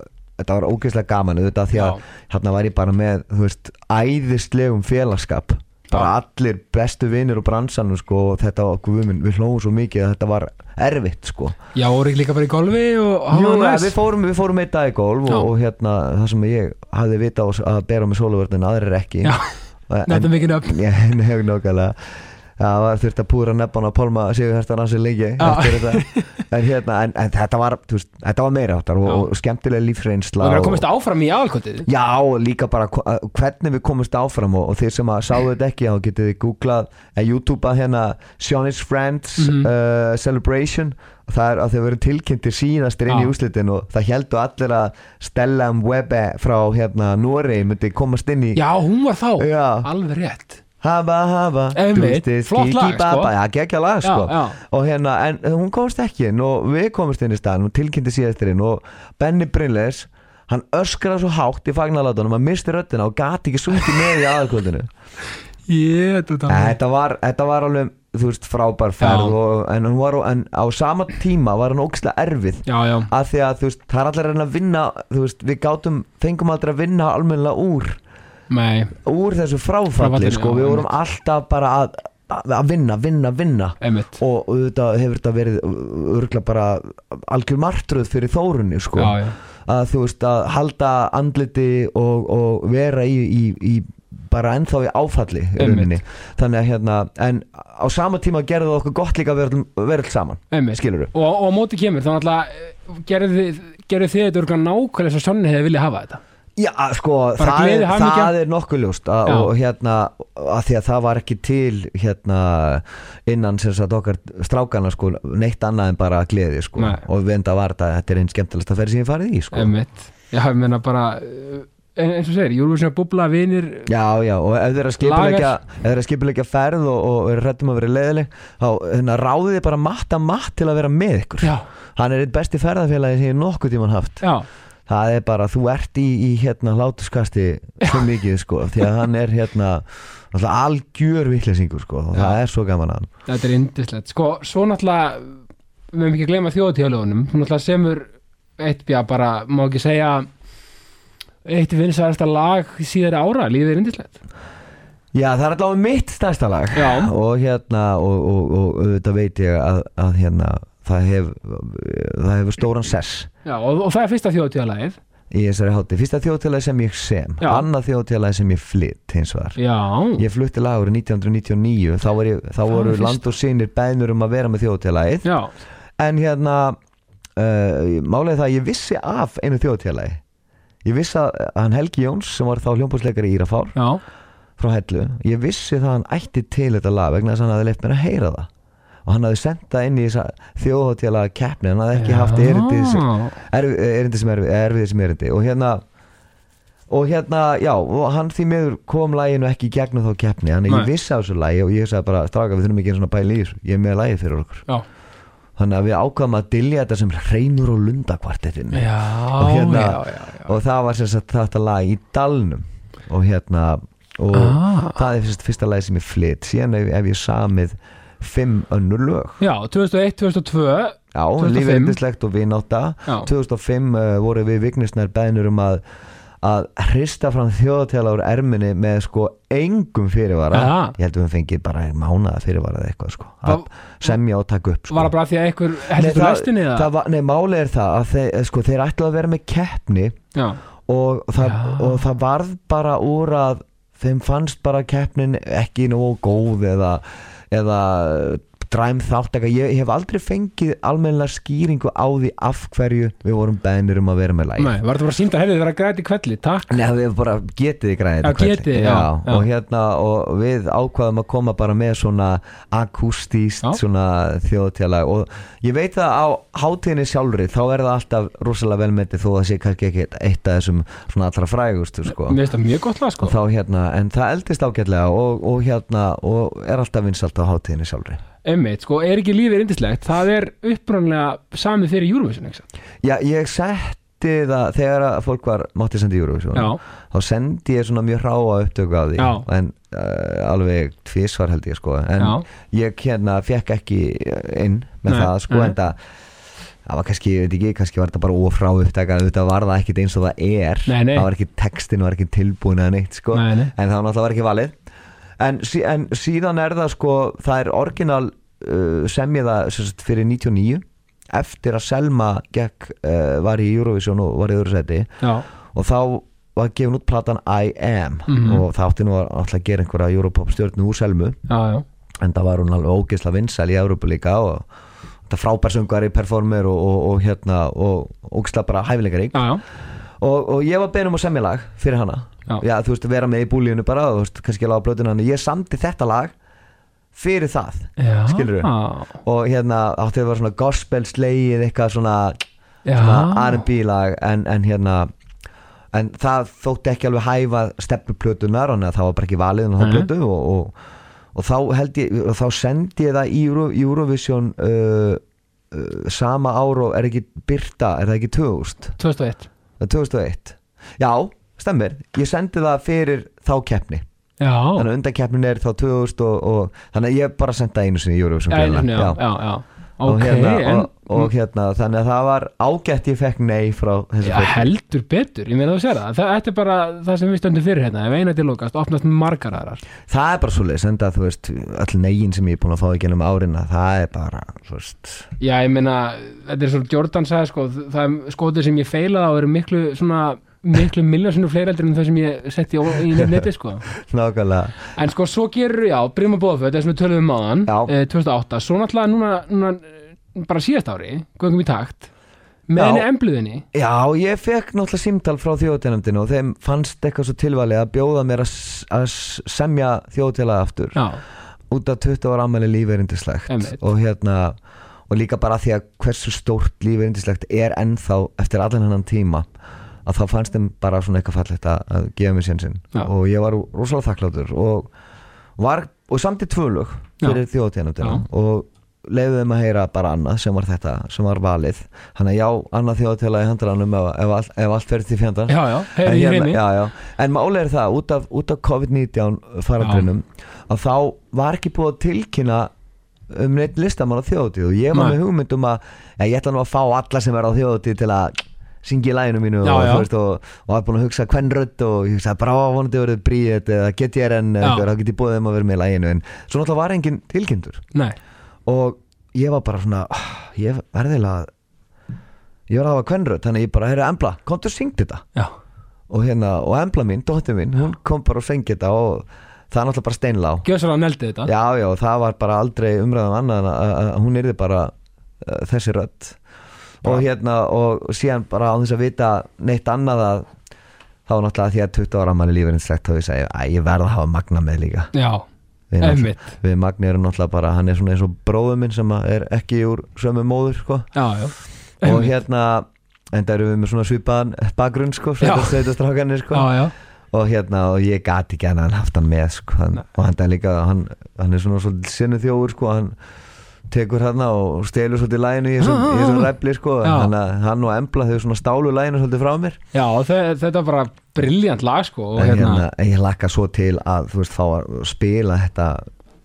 Speaker 2: þetta var ógeðslega gaman auðvitað því að hérna var ég bara með þú veist, æðislegum félagskap bara allir bestu vinir og bransanum sko, og þetta var, guðminn, við hlóðum svo mikið að þetta var erfitt sko.
Speaker 1: Já, voru ekki líka bara í golfi og hafa
Speaker 2: Jú,
Speaker 1: það
Speaker 2: ja,
Speaker 1: næs.
Speaker 2: við fórum, við fórum eitt dag í golf og, og hérna, það sem ég hafði vita á að bera með sólavörðin, aðrir ekki.
Speaker 1: Er mikið nöfn
Speaker 2: Það var þurft að púra nefn á Pálma Sigur Herstan ansi lengi en, hérna, en, en þetta var veist, þetta var meira áttar og, og skemmtilega lífsreynsla
Speaker 1: Og
Speaker 2: og-
Speaker 1: komist áfram í aðalkotið
Speaker 2: Já, líka bara hvernig við komumst áfram og, og þeir sem að sáu þetta ekki þá getið þið googlað eða YouTubeað hérna Shawnee's Friends
Speaker 1: Mhm.
Speaker 2: uh, Celebration. Það er að þau verið tilkynntir síðastir inn í úslitin og það heldur allir að Stella M. Webbe frá hérna Norei myndi komast inn í
Speaker 1: Já, hún var þá.
Speaker 2: Já.
Speaker 1: Alveg rétt Einmitt,
Speaker 2: twisted,
Speaker 1: flott lag, sko.
Speaker 2: Já, geggja lag
Speaker 1: Já,
Speaker 2: sko.
Speaker 1: Já.
Speaker 2: Og hérna, en hún komst ekki inn og við komumst inn í staðan og tilkynnti síðastir inn og Benny Brynleis hann öskraði svo hátt í fagnalátunum að misti röddina og gati ekki sungið með í aðalkvöldinu.
Speaker 1: Þú
Speaker 2: þetta var, þetta var alveg, þú veist, frábær ferð
Speaker 1: Já.
Speaker 2: og, en, var, en á sama tíma var hann ógislega erfið.
Speaker 1: Já, já.
Speaker 2: Að því að, þú veist, það er allir að vinna veist, við gátum, fengum aldrei að vinna almennilega úr
Speaker 1: Nei,
Speaker 2: úr þessu fráfalli
Speaker 1: Fráfallinu,
Speaker 2: sko,
Speaker 1: já,
Speaker 2: við vorum
Speaker 1: einmitt.
Speaker 2: alltaf bara að, að vinna, vinna, vinna.
Speaker 1: Emmitt
Speaker 2: og auðvitað hefur þetta verið örgulega bara algjör martröð fyrir þórunni sko,
Speaker 1: Já, já.
Speaker 2: Að þú veist að halda andliti og, og vera í, í, í bara ennþá í áfalli í
Speaker 1: Einmitt.
Speaker 2: rauninni, þannig að hérna en á sama tíma gerðu það okkur gott líka að vera, vera alls saman,
Speaker 1: Einmitt.
Speaker 2: skilur
Speaker 1: og, og á móti kemur, þannig að gerðu þið, gerðu þið þetta örgulega nákvæmlega svo Sonni hefði viljað hafa þetta
Speaker 2: Já, sko, það er, það er nokkuð ljóst að, og hérna, að því að það var ekki til hérna innan sem sagt okkar strákana sko neitt annað en bara gleði sko.
Speaker 1: Nei.
Speaker 2: og við enda var þetta, þetta er einn skemmtilegast að sem ég farið í sko.
Speaker 1: Emmitt Já, ég meina bara en- eins og segir, Júruvísina búbla vinir
Speaker 2: Já, já, og ef þeir eru skipulegja ferð og, og eru rættum að vera leiðileg þá hérna, ráðið þið bara matta matt til að vera með ykkur.
Speaker 1: Já,
Speaker 2: hann er eitt besti ferðafélagi sem ég nokkuð tíman haft.
Speaker 1: Já,
Speaker 2: það er bara, þú ert í, í hérna hlátuskasti svo mikið sko því að hann er hérna alltaf algjör vittlesingur sko og það er svo gaman að hann.
Speaker 1: Þetta er indislegt Sko, svo náttúrulega við höfum ekki að gleyma þjóðtíðalögunum hún náttúrulega semur eitt bjá bara, má ekki segja eitt vinsarasta lag síðari ára, lífið er indislegt
Speaker 2: Já, það er allavega mitt stærsta lag.
Speaker 1: Já.
Speaker 2: og hérna og, og, og auðvitað veit ég að, að hérna það hef það hefur stóran sess.
Speaker 1: Já, og, og það er fyrsta þjóðtíðalagið
Speaker 2: í þessari hátti fyrsta þjóðtélagi sem ég sem
Speaker 1: Já.
Speaker 2: annað þjóðtélagi sem ég flytt hins
Speaker 1: Já,
Speaker 2: ég flutti lag árið 1999 þá, var ég, þá voru
Speaker 1: fyrst.
Speaker 2: land og sinir bænur um að vera með þjóðtélagið
Speaker 1: já,
Speaker 2: en hérna uh, málega það að ég vissi af einu þjóðtélagi ég vissi að hann Helgi Jóns sem var þá hljómbúsleikari í Írafár
Speaker 1: já,
Speaker 2: frá hellu ég vissi það að hann ætti til þetta lag vegna þess að hann hafði leift mér að heyra það og hann hafði sendt það inn í þessa þjóðhóttjála keppni, hann hafði ekki haft erindi sem, erfi, erindi sem erfi, erfið sem erindi. Og hérna og hérna, já, og hann því miður kom læginu ekki í gegnum þá keppni. Þannig
Speaker 1: Nei.
Speaker 2: ég vissi á þessu lægi og ég sagði bara stráka við þurfum ekki einu svona pæli í þessu, ég er með lægi fyrir okkur.
Speaker 1: Já,
Speaker 2: þannig að við ákvaðum að dilja þetta sem reynur og lunda kvartettinni.
Speaker 1: Já,
Speaker 2: Og hérna-
Speaker 1: já, já, já.
Speaker 2: og það var sem sagt þetta lag í dalnum. Og hérna og
Speaker 1: Ah.
Speaker 2: það er fyrst, fyrsta lagi sem ég flytt síðan hef, hef ég samið fimm önnur lög
Speaker 1: Já, 2001, 2002
Speaker 2: já,
Speaker 1: 2005.
Speaker 2: lífeyndislegt og vinátta
Speaker 1: Já,
Speaker 2: 2005 uh, voru við vignisnær beðnur um að að hrista fram þjóðatjála úr erminni með sko engum fyrirvara
Speaker 1: Aha.
Speaker 2: ég held að við fengið bara mánaða fyrirvara eða eitthvað sko að semja og taka upp sko.
Speaker 1: var það bara því að einhver heldur lestinni eða?
Speaker 2: það var, nei, málið er það að þeir, sko, þeir ætlaðu að vera með keppni og það, og það varð bara úr að þeim fannst bara keppnin ekki nógu góð eða, eða dræm þátt eitthvað, ég hef aldrei fengið almennilega skýringu á því af hverju við vorum beðnir um að vera með læg
Speaker 1: nei, var þetta bara sínt að hefði vera græti í kvelli, takk.
Speaker 2: Nei, við bara getið ykkur
Speaker 1: Já, getið, já, já.
Speaker 2: og hérna og við ákvaðum að koma bara með svona akústíst
Speaker 1: Já.
Speaker 2: svona þjóðtjála og ég veit að á hátíðinni sjálfri þá er það alltaf rosalega velmetið þó að það sé kannski ekki eitt af þessum svona allra frægustu sko.
Speaker 1: Mér finnst það mjög gott lag sko.
Speaker 2: Þá hérna, en það eldist ágætlega og, og hérna, og er alltaf vinsalt á hátíðinni sjálfri.
Speaker 1: Einmitt, sko, er ekki lífið indislegt Það er upprannlega samið fyrir Eurovision, ekki sant?
Speaker 2: Já, ég setti það þegar að fólk var mátti sendi Eurovision,
Speaker 1: Já,
Speaker 2: þá sendi ég svona mjög ráa upptöku af því,
Speaker 1: Já.
Speaker 2: en uh, alveg tvísvar held ég sko, en
Speaker 1: já,
Speaker 2: ég hérna fekk ekki inn með
Speaker 1: Nei,
Speaker 2: það sko,
Speaker 1: nei.
Speaker 2: en það það var kannski, ég veit ekki, kannski var þetta bara ófrá upptaka, þetta var það ekkit eins og það er.
Speaker 1: Nei, nei.
Speaker 2: það var ekki textin, var ekki tilbúin eða neitt sko,
Speaker 1: nei, nei.
Speaker 2: En það var náttúrulega var ekki valið en, sí, en síðan er það sko það er orginal uh, sem ég það sem sagt, fyrir 99 eftir að Selma gekk, uh, var í Eurovision og var í öðru seti
Speaker 1: Já,
Speaker 2: og þá var gefin út platan I Am.
Speaker 1: Mhm.
Speaker 2: og það átti nú að að gera einhverja Europop stjórnu úr Selmu.
Speaker 1: Já, já.
Speaker 2: En það var hún alveg ógeðsla vinsæl í Európa líka og þetta frábær söngari performer og, og, og hérna og ógeðsla bara hæfileikarík og, og ég var beðin um að semja lag fyrir hana
Speaker 1: Já.
Speaker 2: þú veist, vera með í búlíunu bara og þú veist, kannski lága blötuna hann ég samti þetta lag fyrir það
Speaker 1: já
Speaker 2: Skilurðu?
Speaker 1: Já,
Speaker 2: og hérna átti að vera svona gospel slegið eitthvað svona,
Speaker 1: já
Speaker 2: svona R&B lag en, en hérna en það þótti ekki alveg hæfa stefnuplötunar, þannig að það var bara ekki valið en þá
Speaker 1: Nei.
Speaker 2: plötu og, og, og þá held ég, og þá sendi ég það í Euro, Eurovision uh, uh, sama ár og er ekki Byrta, er það ekki 2000?
Speaker 1: 2001
Speaker 2: Það er 2001 Já, stemmir, ég sendi það fyrir þá keppni.
Speaker 1: Já,
Speaker 2: þannig að undankeppnin er þá 2000 og, og þannig að ég bara senda einu sinni í Eurovision
Speaker 1: já,
Speaker 2: greinilega.
Speaker 1: já, já, já
Speaker 2: og, hérna,
Speaker 1: en
Speaker 2: og, og hérna þannig að það var ágætt ég fekk nei frá þessu
Speaker 1: Já,
Speaker 2: fólki.
Speaker 1: heldur betur, ég meina þú sér það. Það þetta er bara það sem við stöndum fyrir hérna. Ef eina til lokast, opnast margar aðrar.
Speaker 2: Það er bara svo leið, senda þú veist öll negin sem ég er búin að fá í gennum árin það er bara, þú veist.
Speaker 1: Já, ég meina, þetta er svo Jordan sagði sko, það er skotið sem ég feilað á eru miklu svona miklu miljónsinu fleiri eldur en það sem ég setti í, neti sko.
Speaker 2: Nákvæmlega,
Speaker 1: en sko svo gerur, já, Brim og Bóðföt þess að við töluðum á hann, eh, 2008 svo náttúrulega núna, núna eh, bara síðast ári, göngum í takt með henni embluðinni.
Speaker 2: Já ég fekk náttúrulega símtal frá þjóðtjánumdinu og þeim fannst eitthvað svo tilvalið að bjóða mér að, að semja þjóðtjálaði aftur.
Speaker 1: Já,
Speaker 2: út af 20 ára ammæli lífeyrindislegt. Og hérna og líka bara því að hversu stórt lífeyrindislegt er ennþá eftir allan hennan tíma að þá fannst þeim bara svona eitthvað fallegt að, gefa mér sénsinn. Og ég var rosalega þakkláttur og var, og samt í tvölug fyrir þjóðtjánumdina
Speaker 1: Já.
Speaker 2: og leiði þeim að heyra bara annað sem var þetta, sem var valið. Hann að já, annað þjóðtjála í handranum ef, ef, allt- ef allt fer til fjandans.
Speaker 1: Já, já,
Speaker 2: en, hérna, já, en máli er það út af, af COVID-19 farandrinum að þá var ekki búið að tilkynna um neitt listamann á þjóðutíð og ég var
Speaker 1: Nei.
Speaker 2: með hugmynd um að ég ætla nú að fá alla sem er á þjóðutíð til að syngja í læginu mínu
Speaker 1: Já,
Speaker 2: og,
Speaker 1: já.
Speaker 2: Veist, og, og var búin að hugsa hvern rödd og ég hugsaði bara á vonandi verið bríðet eða get ég enn
Speaker 1: Já.
Speaker 2: þá get ég búið þeim að vera með í læginu en svo náttúrulega var engin tilkynntur. Og ég var bara svona ah, ég verðilega ég var að hafa hvern rödd þannig ég bara, heyrðu Embla, komdu og syngd þetta.
Speaker 1: Já,
Speaker 2: og hérna, og Embla mín, dóttir mín hún kom bara og fengi þetta og það er náttúrulega bara steinlá.
Speaker 1: Gjössalega neldi þetta.
Speaker 2: Já, já, það var bara aldrei umræðan annað en að, að bara uh, þessi rödd og hérna, og síðan bara á þess að vita neitt annað að þá náttúrulega því að 20 ára manni lífið slegt þá ég segi að ég verð að hafa Magna með líka
Speaker 1: já, emmitt
Speaker 2: við Magni erum náttúrulega bara hann er svona eins og bróður minn sem að er ekki úr sömu móður sko.
Speaker 1: já, já,
Speaker 2: og
Speaker 1: Einmitt.
Speaker 2: hérna en það eru við með svona svipaðan bakgrunn sko, sveitastrákanir sko.
Speaker 1: já, já,
Speaker 2: og hérna og ég gati ekki hann haft hann með sko. hann, og hann er líka hann, hann er svona svolítið sinnu þjóður sko. hann tekur hann og stelur svolítið læginu í þessum, í þessum repli sko.
Speaker 1: Já.
Speaker 2: hann, hann og Embla þau svona stálu læginu svolítið frá mér.
Speaker 1: Já þe- þetta er bara briljant lag sko
Speaker 2: en
Speaker 1: hérna,
Speaker 2: hérna, ég lakka svo til að þú veist fá að spila þetta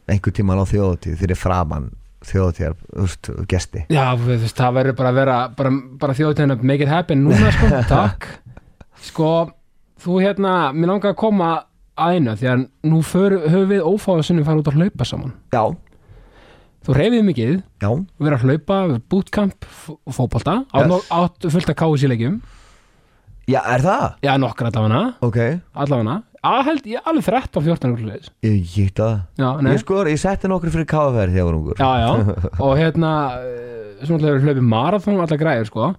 Speaker 2: einhver tíman á þjóðatíð fyrir framann þjóðatíðar, þú veist, gesti.
Speaker 1: Já, þú veist, það verður bara að vera bara, bara þjóðtegna make it happen núna sko, takk. Sko, þú hérna, mér langar að koma að einu því að nú höfum við ófáða sinni fara út að hlaupa saman.
Speaker 2: Já,
Speaker 1: þú reyfið mikið,
Speaker 2: já,
Speaker 1: við erum að hlaupa bootcamp, f- fótbolta.
Speaker 2: Yes.
Speaker 1: yes. átt fullt að kási leikjum.
Speaker 2: Já, er það?
Speaker 1: já, nokkar allavega,
Speaker 2: ok,
Speaker 1: allavega. Að held, ég alveg 13-14 úrleis
Speaker 2: ég gíti það.
Speaker 1: Já, nei,
Speaker 2: ég skor, ég setti nokkur fyrir KFR þegar ég var ungur.
Speaker 1: Já, já, og hérna svona alltaf verið hlaupið marathon allar græður sko,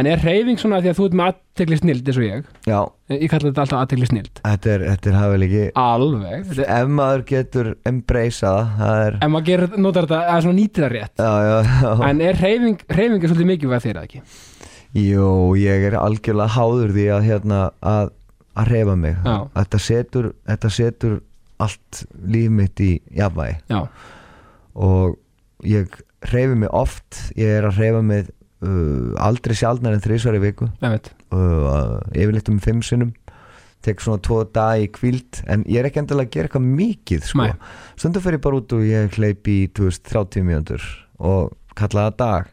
Speaker 1: en er reyfing svona því að þú ert með aðtegli snild eins og ég?
Speaker 2: Já,
Speaker 1: ég kalla þetta alltaf aðtegli snild
Speaker 2: þetta er, þetta er hafið líki
Speaker 1: alveg, Þetta-
Speaker 2: ef maður getur embracea það, það er
Speaker 1: en maður gerir, notar þetta, eða svona nýtir það rétt.
Speaker 2: Já, já, já,
Speaker 1: en er reyfing, reyfing er svolítið þér eða ekki?
Speaker 2: Jú, ég er algjörlega háður því að hérna, að, að reyfa mig.
Speaker 1: Já.
Speaker 2: þetta setur, þetta setur allt líf mitt í jafnvægi.
Speaker 1: Já,
Speaker 2: og ég reyfi mig oft. Ég er að reyfa mig uh, aldrei sjaldnar en þrísvar í viku. Uh, yfirleitt um fimm sinnum. Tek svona tvo dag í kvíld en ég er ekki endilega að gera eitthvað mikið sko.
Speaker 1: Nei.
Speaker 2: stundum fer ég bara út og ég hleyp í 2030 mjöndur og kalla það dag.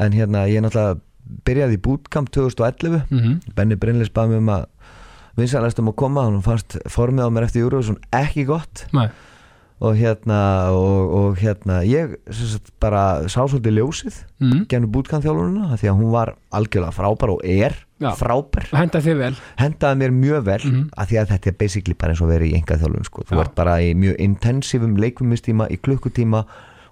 Speaker 2: En hérna ég náttúrulega byrjaði í bootcamp 2011
Speaker 1: mm
Speaker 2: Benny Brynlis baði mig um að vinsanlegast um að koma, hann fannst formið á mér eftir Eurovision ekki gott.
Speaker 1: Nei.
Speaker 2: Og hérna og, og hérna ég sagt, bara sá svolítið ljósið
Speaker 1: mm.
Speaker 2: gennum bootcamp-þjálfununa því að hún var algjörlega frábær og er
Speaker 1: Já.
Speaker 2: frábær
Speaker 1: henda þið vel
Speaker 2: hendaði mér mjög vel
Speaker 1: Mhm.
Speaker 2: að því að þetta er basically bara eins og verið í enga þjálfun sko. þú
Speaker 1: Já.
Speaker 2: ert bara í mjög intensívum leikumistíma í klukkutíma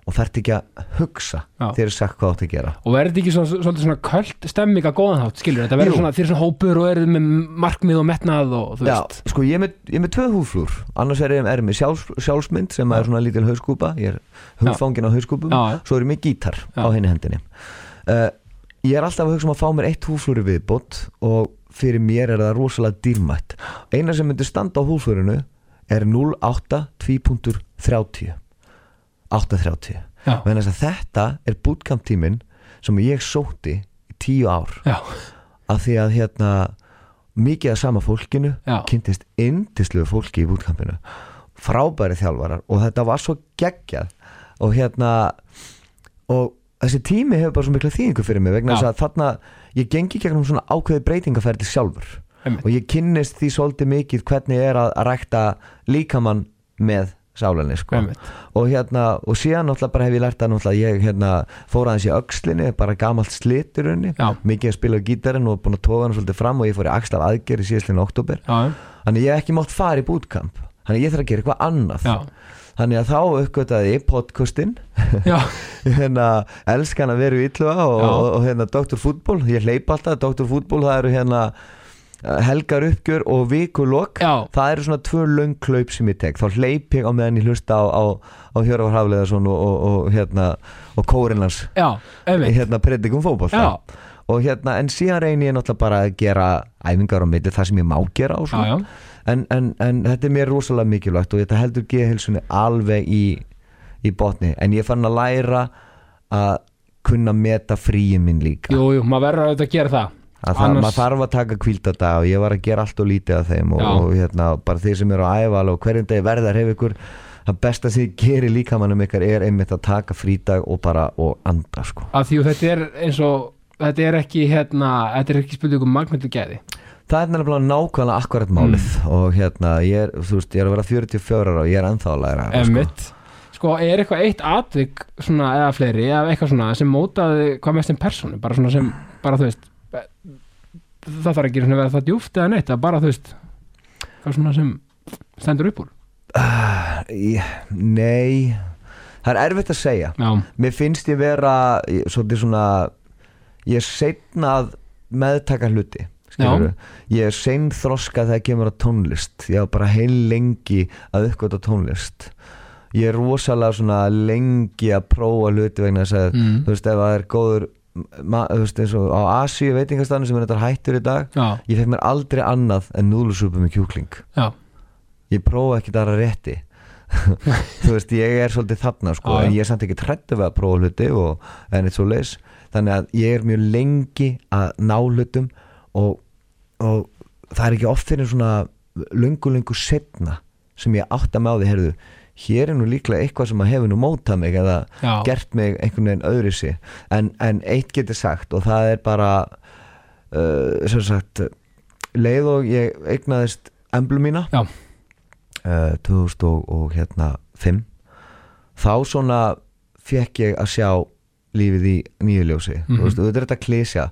Speaker 2: og þarf ekki að hugsa þegar er sagt hvað átt að gera.
Speaker 1: Og verður ekki svona, svolítið svona köld stemming að góðan hátt, skilur þetta verður svona, svona hópur og eru með markmið og metnað og þú
Speaker 2: Já,
Speaker 1: veist.
Speaker 2: sko ég er með, ég er með tvö húflúr annars er ég er með sjálfs, sjálfsmynd sem
Speaker 1: Já.
Speaker 2: er svona lítil hauskúpa. Ég er hugfangin á hauskúpum. Svo er ég með gítar
Speaker 1: Já.
Speaker 2: á henni hendinni. Uh, ég er alltaf að hugsa um að fá mér eitt húflúri viðbót og fyrir mér er það rosalega dýrmætt. Eina sem myndir standa á húflúrinu er 08 2.30 8.30
Speaker 1: já,
Speaker 2: Vegna þess að þetta er bootcamp tíminn sem ég sótti í tíu ár.
Speaker 1: Já,
Speaker 2: af því að hérna mikið af sama fólkinu
Speaker 1: Já.
Speaker 2: kynntist indisluðu fólki í bootcampinu. Frábæri þjálfarar og þetta var svo geggjað. Og hérna og þessi tími hefur bara svo mikla þýðingu fyrir mig vegna þess að þarna ég gengi gegnum svona ákveði breytingaferði sjálfur.
Speaker 1: Einmitt.
Speaker 2: og ég kynnist því svolítið mikið hvernig er að, að rækta líkamann með sálinni sko. og hérna og síðan náttúrulega bara hef ég lært að náttúrulega ég hérna fór aðeins í öxlinni bara gamalt slit í rauninni. Mikið að spila á gítarinn og búin að tóga hann svolítið fram og ég fór í axlaf aðgerð í síðastlinn oktober þannig ég hef ekki mátt fara í bootcamp. Þannig ég þarf að gera eitthvað annað.
Speaker 1: Já,
Speaker 2: þannig að þá uppgötaði ég podcastin
Speaker 1: já,
Speaker 2: hérna elskan að vera í Ítluga og, og, og hérna Dr. Fútból ég hleyp alltaf, Dr. Fútból það eru hérna helgar uppgjör og vikulok.
Speaker 1: Já,
Speaker 2: það eru svona tvö löng klaup sem ég tek. Þá hleyp ég á meðan ég hlusta á, á, á Hjörvar Hafleðarsson og, og, og hérna og
Speaker 1: einmitt.
Speaker 2: Hérna predikum fótboll
Speaker 1: já,
Speaker 2: og hérna en síðan reynir ég náttúrulega bara að gera æfingar á milli það sem ég má gera
Speaker 1: já, já,
Speaker 2: en, en, en þetta er mér rosalega mikilvægt og þetta heldur geðhilsunni alveg í, í botni. En ég fann að læra að kunna meta fríin minn líka.
Speaker 1: Jú, jú, maður verður auðvitað að gera það
Speaker 2: að
Speaker 1: Annars-
Speaker 2: maður þarf að taka kvíldadag og ég var að gera allt og lítið af þeim og, og hérna, bara þeir sem eru æfa alveg og hverjum degi verðar hefur ykkur það besta sem þið gerir líkamannum ykkar er einmitt að taka frídag og bara og anda sko.
Speaker 1: að því að þetta er eins og þetta er ekki hérna, þetta er ekki spurning um magnættu gæði
Speaker 2: það er nefnilega nákvæmlega akkurat málið
Speaker 1: Mm.
Speaker 2: og hérna, ég er, þú veist, ég er að vera 44 ára og ég er ennþá að læra sko.
Speaker 1: Sko, er eitthvað eitt atvik svona, eða fleiri, eða eitthvað svona sem mótaði hvað mest sem persónu, bara svona sem bara þú veist það þarf ekki að vera það djúft eða neitt, að bara þú veist hvað svona sem stendur upp úr.
Speaker 2: Ég- Nei Það er erfitt að segja.
Speaker 1: Já,
Speaker 2: Mér finnst ég vera ég- svolítið svona ég er seinna að meðtaka hluti ég er sein þroska þegar kemur að tónlist. Ég var bara heil lengi að uppgöta tónlist. Ég er rosalega svona lengi að prófa hluti vegna þess að
Speaker 1: mm.
Speaker 2: þú veist ef það er góður þú veist eins og á Asíu veitingastanum sem er þetta hættur í dag
Speaker 1: já,
Speaker 2: ég fekk mér aldrei annað en núðlusúpu með kjúkling.
Speaker 1: Já,
Speaker 2: ég prófa ekki það að rétti. Þú veist, ég er svolítið þarna sko, en ég er samt ekki trættu við að prófa hluti og en eitt svo leis þannig að ég er mjög lengi að ná hlutum og, og það er ekki oft fyrir svona lungu lungu setna sem ég átta með á því, heyrðu hér er nú líklega eitthvað sem að hefur nú mótað mig eða
Speaker 1: já,
Speaker 2: gert mig einhvern veginn öðru sig en, en eitt getur sagt og það er bara uh, sem sagt leið og ég eignaðist emblu mína uh, 2000 og, og hérna 5 þá svona fekk ég að sjá lífið í nýju ljósi. Mm
Speaker 1: Mhm.
Speaker 2: veist, þetta er klísja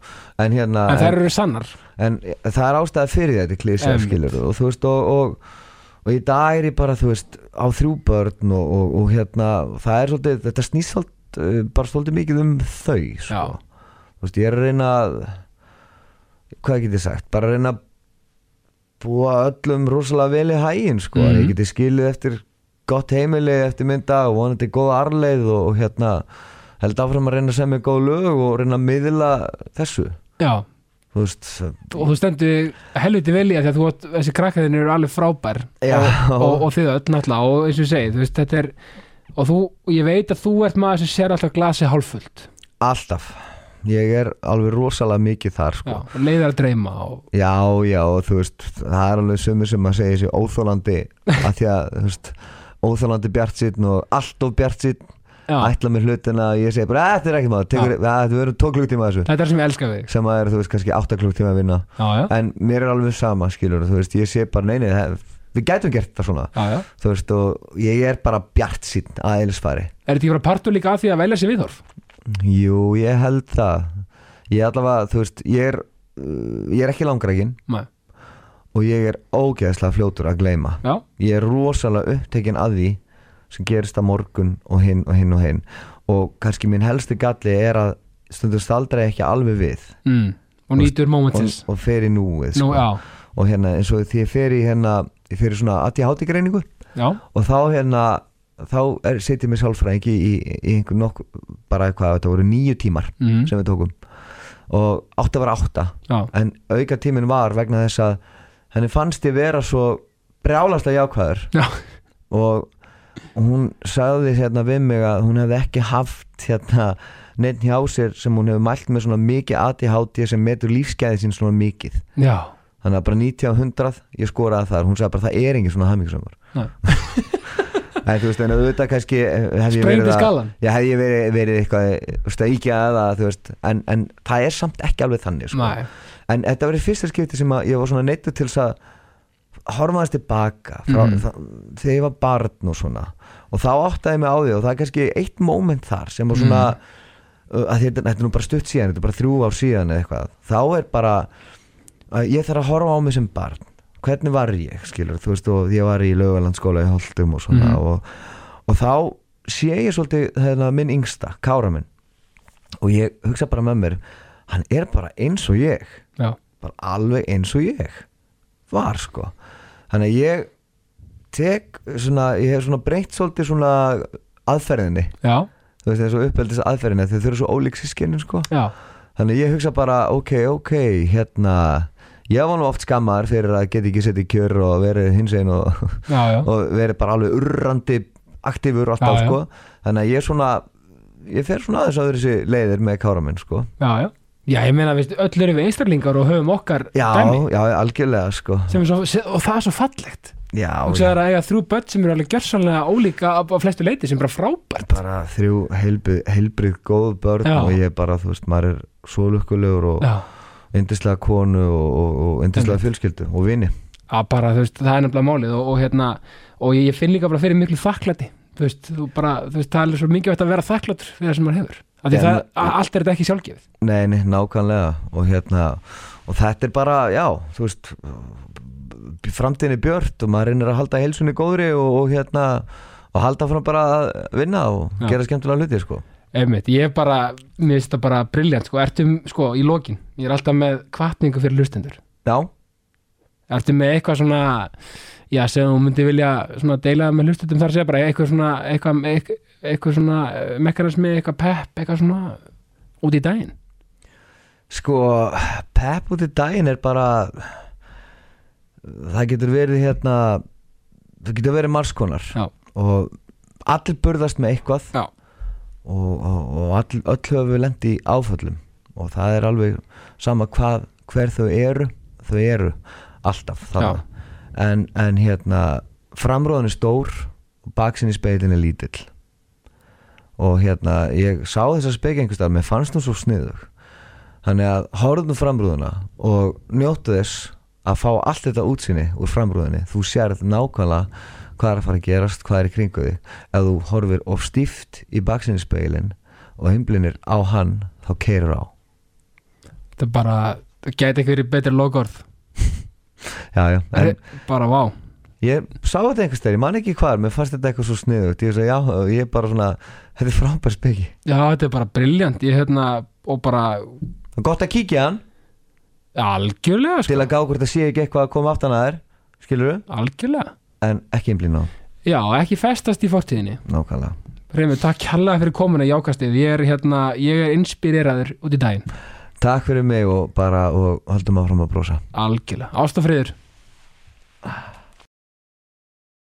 Speaker 2: en hérna
Speaker 1: en þær eru sannar.
Speaker 2: en það er ástæða fyrir þetta klísja skilur og þú veist og, og, og í dag er ég bara þú veist á þrjú börn og, og, og hérna það er svolítið, þetta snýst uh, bara svolítið mikið um þau sko. Þú veist ég er að reyna að hvað get ég sagt? Bara að reyna að búa öllum rosalega vel í hægin sko, mm. ég geti skilið eftir gott heimili eftir mynda og vonandi góða arleið og, og hérna held áfram að reyna að semja góð lög og reyna að miðla þessu.
Speaker 1: Já,
Speaker 2: þú veist
Speaker 1: og þú stendur helviti vel í að því að þú, átt- þessi krakkaðin eru alveg frábær
Speaker 2: Já.
Speaker 1: og, og, og þið öll náttúrulega og eins og ég segi, þú veist, þetta er og þú, ég veit að þú ert maður sem sér alltaf glasi hálffullt
Speaker 2: Alltaf Ég er alveg rosalega mikið þar
Speaker 1: já,
Speaker 2: sko.
Speaker 1: og leiðir að dreyma og,
Speaker 2: já. já, og þú veist Það er alveg sumir sem að segja þessi óþólandi að því að, þú veist óþólandi bjart og allt of bjart
Speaker 1: já,
Speaker 2: ætla með hlutina og ég segi bara, "Eh, þetta er ekki maður þetta verður tó klukktíma þessu.
Speaker 1: Þetta er sem ég elska við þig.
Speaker 2: sem að er, þú veist, kannski átta klukktíma að vinna.
Speaker 1: Já, já,
Speaker 2: en mér er alveg sama, skilur þú veist, ég sé bara, neini, við gætum gert það svona.
Speaker 1: Já, já.
Speaker 2: Þú veist, og ég er bara bjart að eilsfari
Speaker 1: er þetta ekki bara partur líka að því að velja sér viðhorf?
Speaker 2: Jú, ég held það. Ég allavega, þú veist, ég er ég er ekki langrækin og ég er ógeðslega fljótur að gleyma.
Speaker 1: Já,
Speaker 2: ég er rosalega upptekinn að því sem gerist að morgun og hinn og hinn og hinn. Og kannski minn helsti galli er að stundum staldra ég ekki alveg við.
Speaker 1: Mm. og nýtur
Speaker 2: og,
Speaker 1: momentsins
Speaker 2: og fer í núið
Speaker 1: nú,
Speaker 2: sko. og hérna eins og því ég fer í hérna ég fer í svona ADHD greiningu.
Speaker 1: Já,
Speaker 2: og þá hérna þá setjum ég sálfræðingi í, í, einhver nokk bara hvað, þetta voru nýju tímar
Speaker 1: mm.
Speaker 2: sem við tókum. Og átta var átta.
Speaker 1: Já,
Speaker 2: en auka tíminn var vegna þess að henni fannst ég vera svo brjálaslega jákvæður.
Speaker 1: Já.
Speaker 2: og hún sagði hérna við mig að hún hefði ekki haft hérna neitt hjá sér sem hún hefur mælt með svona mikið ADHD sem metur lífsgæði sín svona mikið.
Speaker 1: Já,
Speaker 2: þannig að bara 90 á 100 ég skoraði þar, hún sagði bara það er engin svona hamingisamur
Speaker 1: Nei.
Speaker 2: en þú veist en auðvitað kannski eh,
Speaker 1: sprengdi
Speaker 2: verið
Speaker 1: skalan
Speaker 2: Já, hef ég verið, verið eitthvað íkja eða, þú veist, en, en það er samt ekki alveg þannig sko. En þetta í fyrsta skipti sem að ég var svona neittu til þess að horfa þess tilbaka frá,
Speaker 1: Mhm.
Speaker 2: það, þegar ég var barn og svona. Og þá áttaði ég mig á því og það er kannski eitt moment þar sem var svona
Speaker 1: Mhm.
Speaker 2: uh, að þetta, er nú bara stutt síðan þetta er bara þrjú ár síðan eða eitthvað. Þá er bara að ég þarf að horfa á mig sem barn. Hvernig var ég, skilur, þú veist og ég var í lögalandskóla í Holtum og svona
Speaker 1: Mhm.
Speaker 2: og, og þá sé ég svolítið hérna, minn yngsta, Kára minn. Og ég hugsa bara með mér hann er bara eins og ég.
Speaker 1: Já,
Speaker 2: bara alveg eins og ég var sko þannig að ég tek svona, ég hef svona breytt svolítið svona aðferðinni.
Speaker 1: Já,
Speaker 2: þú veist og uppeldis aðferðinni þau þurfa svo ólík sískinin sko.
Speaker 1: Já,
Speaker 2: þannig að ég hugsa bara ok, ok hérna ég var nú oft skammar fyrir að geta ekki setið kjör og verið hins einn og, og verið bara alveg urrandi aktífur alltaf sko. Þannig að ég svona ég fer svona aðeins að þessi leiðir með kára minn sko.
Speaker 1: Já, já Já, ég meina, veist, öll erum við einstaklingar og höfum okkar
Speaker 2: já,
Speaker 1: dæmi.
Speaker 2: já, algjörlega sko.
Speaker 1: Er svo, og það er svo fallegt.
Speaker 2: Já,
Speaker 1: og
Speaker 2: já.
Speaker 1: það er að eiga þrjú börn sem eru alveg gjörsanlega ólíka á, flestu leiti sem er bara frábært.
Speaker 2: Bara þrjú heilbrið, góð börn
Speaker 1: Já.
Speaker 2: og ég bara, þú veist, maður er svo lukkulegur og
Speaker 1: Já,
Speaker 2: yndislega konu og, yndislega fjölskyldu og vini.
Speaker 1: Að bara, þú veist, það er nefnilega málið og, og hérna, og ég, finn líka bara fyrir miklu þakklæti, þú veist, þú bara þú veist, það er svo mikið að vera þakklætur fyrir það sem maður hefur, af því það,
Speaker 2: en-
Speaker 1: a- allt er þetta ekki sjálfgefið?
Speaker 2: Nei, nei, nákvæmlega. Og hérna, og þetta er bara já, þú veist framtíðinni björt og maður reynir að halda heilsunni góðri og, og hérna og halda fram bara að vinna og
Speaker 1: Já.
Speaker 2: gera skemmtilega hluti, sko.
Speaker 1: Einmitt, ég er bara, mér finnst það bara briljant, sko, ertum, sko, í lokin, ég er alltaf með kvartningu fyrir hlustendur.
Speaker 2: Já,
Speaker 1: Ertu með eitthvað svona já, sem þú myndi vilja svona deila með hlustutum þar segja bara eitthvað svona eitthvað, eitthvað, eitthvað svona eh, mekanismi, eitthvað pepp, eitthvað svona út í daginn?
Speaker 2: Sko Pep út í daginn er bara það getur verið hérna það getur verið marskonar
Speaker 1: Já.
Speaker 2: og allir burðast með eitthvað
Speaker 1: Já.
Speaker 2: og, og, og all, öll höfum við lendi áföllum. Og það er alveg sama hvað, hver þau eru þau eru alltaf en, en hérna framróðan er stór og baksin í speilin er lítill og hérna ég sá þess að spekja einhvers staðar mér fannst hún svo sniðug. Þannig að horfðum framrúðuna og njóttu þess að fá allt þetta útsinni úr framrúðinni þú sérð nákvæmlega hvað er að fara að gerast hvað er í kringu þig. Ef þú horfir of stíft í baksinnspeilin og himblinir á hann þá keirur á.
Speaker 1: Þetta bara, gæti ekki verið betri logorð
Speaker 2: já, já, en
Speaker 1: bara vá
Speaker 2: ég sá þetta einhvers staðar, ég man ekki hvað mér fannst þetta eitthvað svo sniðugt. Ég, sagði, já, ég er bara svona, þetta er frábær speki.
Speaker 1: Já, þetta er bara briljant ég hérna, og bara
Speaker 2: gott að kíkja hann.
Speaker 1: Algjörlega, sko,
Speaker 2: til að gá hvort það sé ekki eitthvað að koma aftan að þér skilur
Speaker 1: algjörlega.
Speaker 2: En ekki einblín á
Speaker 1: Já, ekki festast í fortíðinni.
Speaker 2: Nákvæmlega.
Speaker 1: Reymur, takk kjallaði fyrir komuna í ákastið ég er, hérna, ég er inspireraður út í daginn.
Speaker 2: Takk fyrir mig og bara og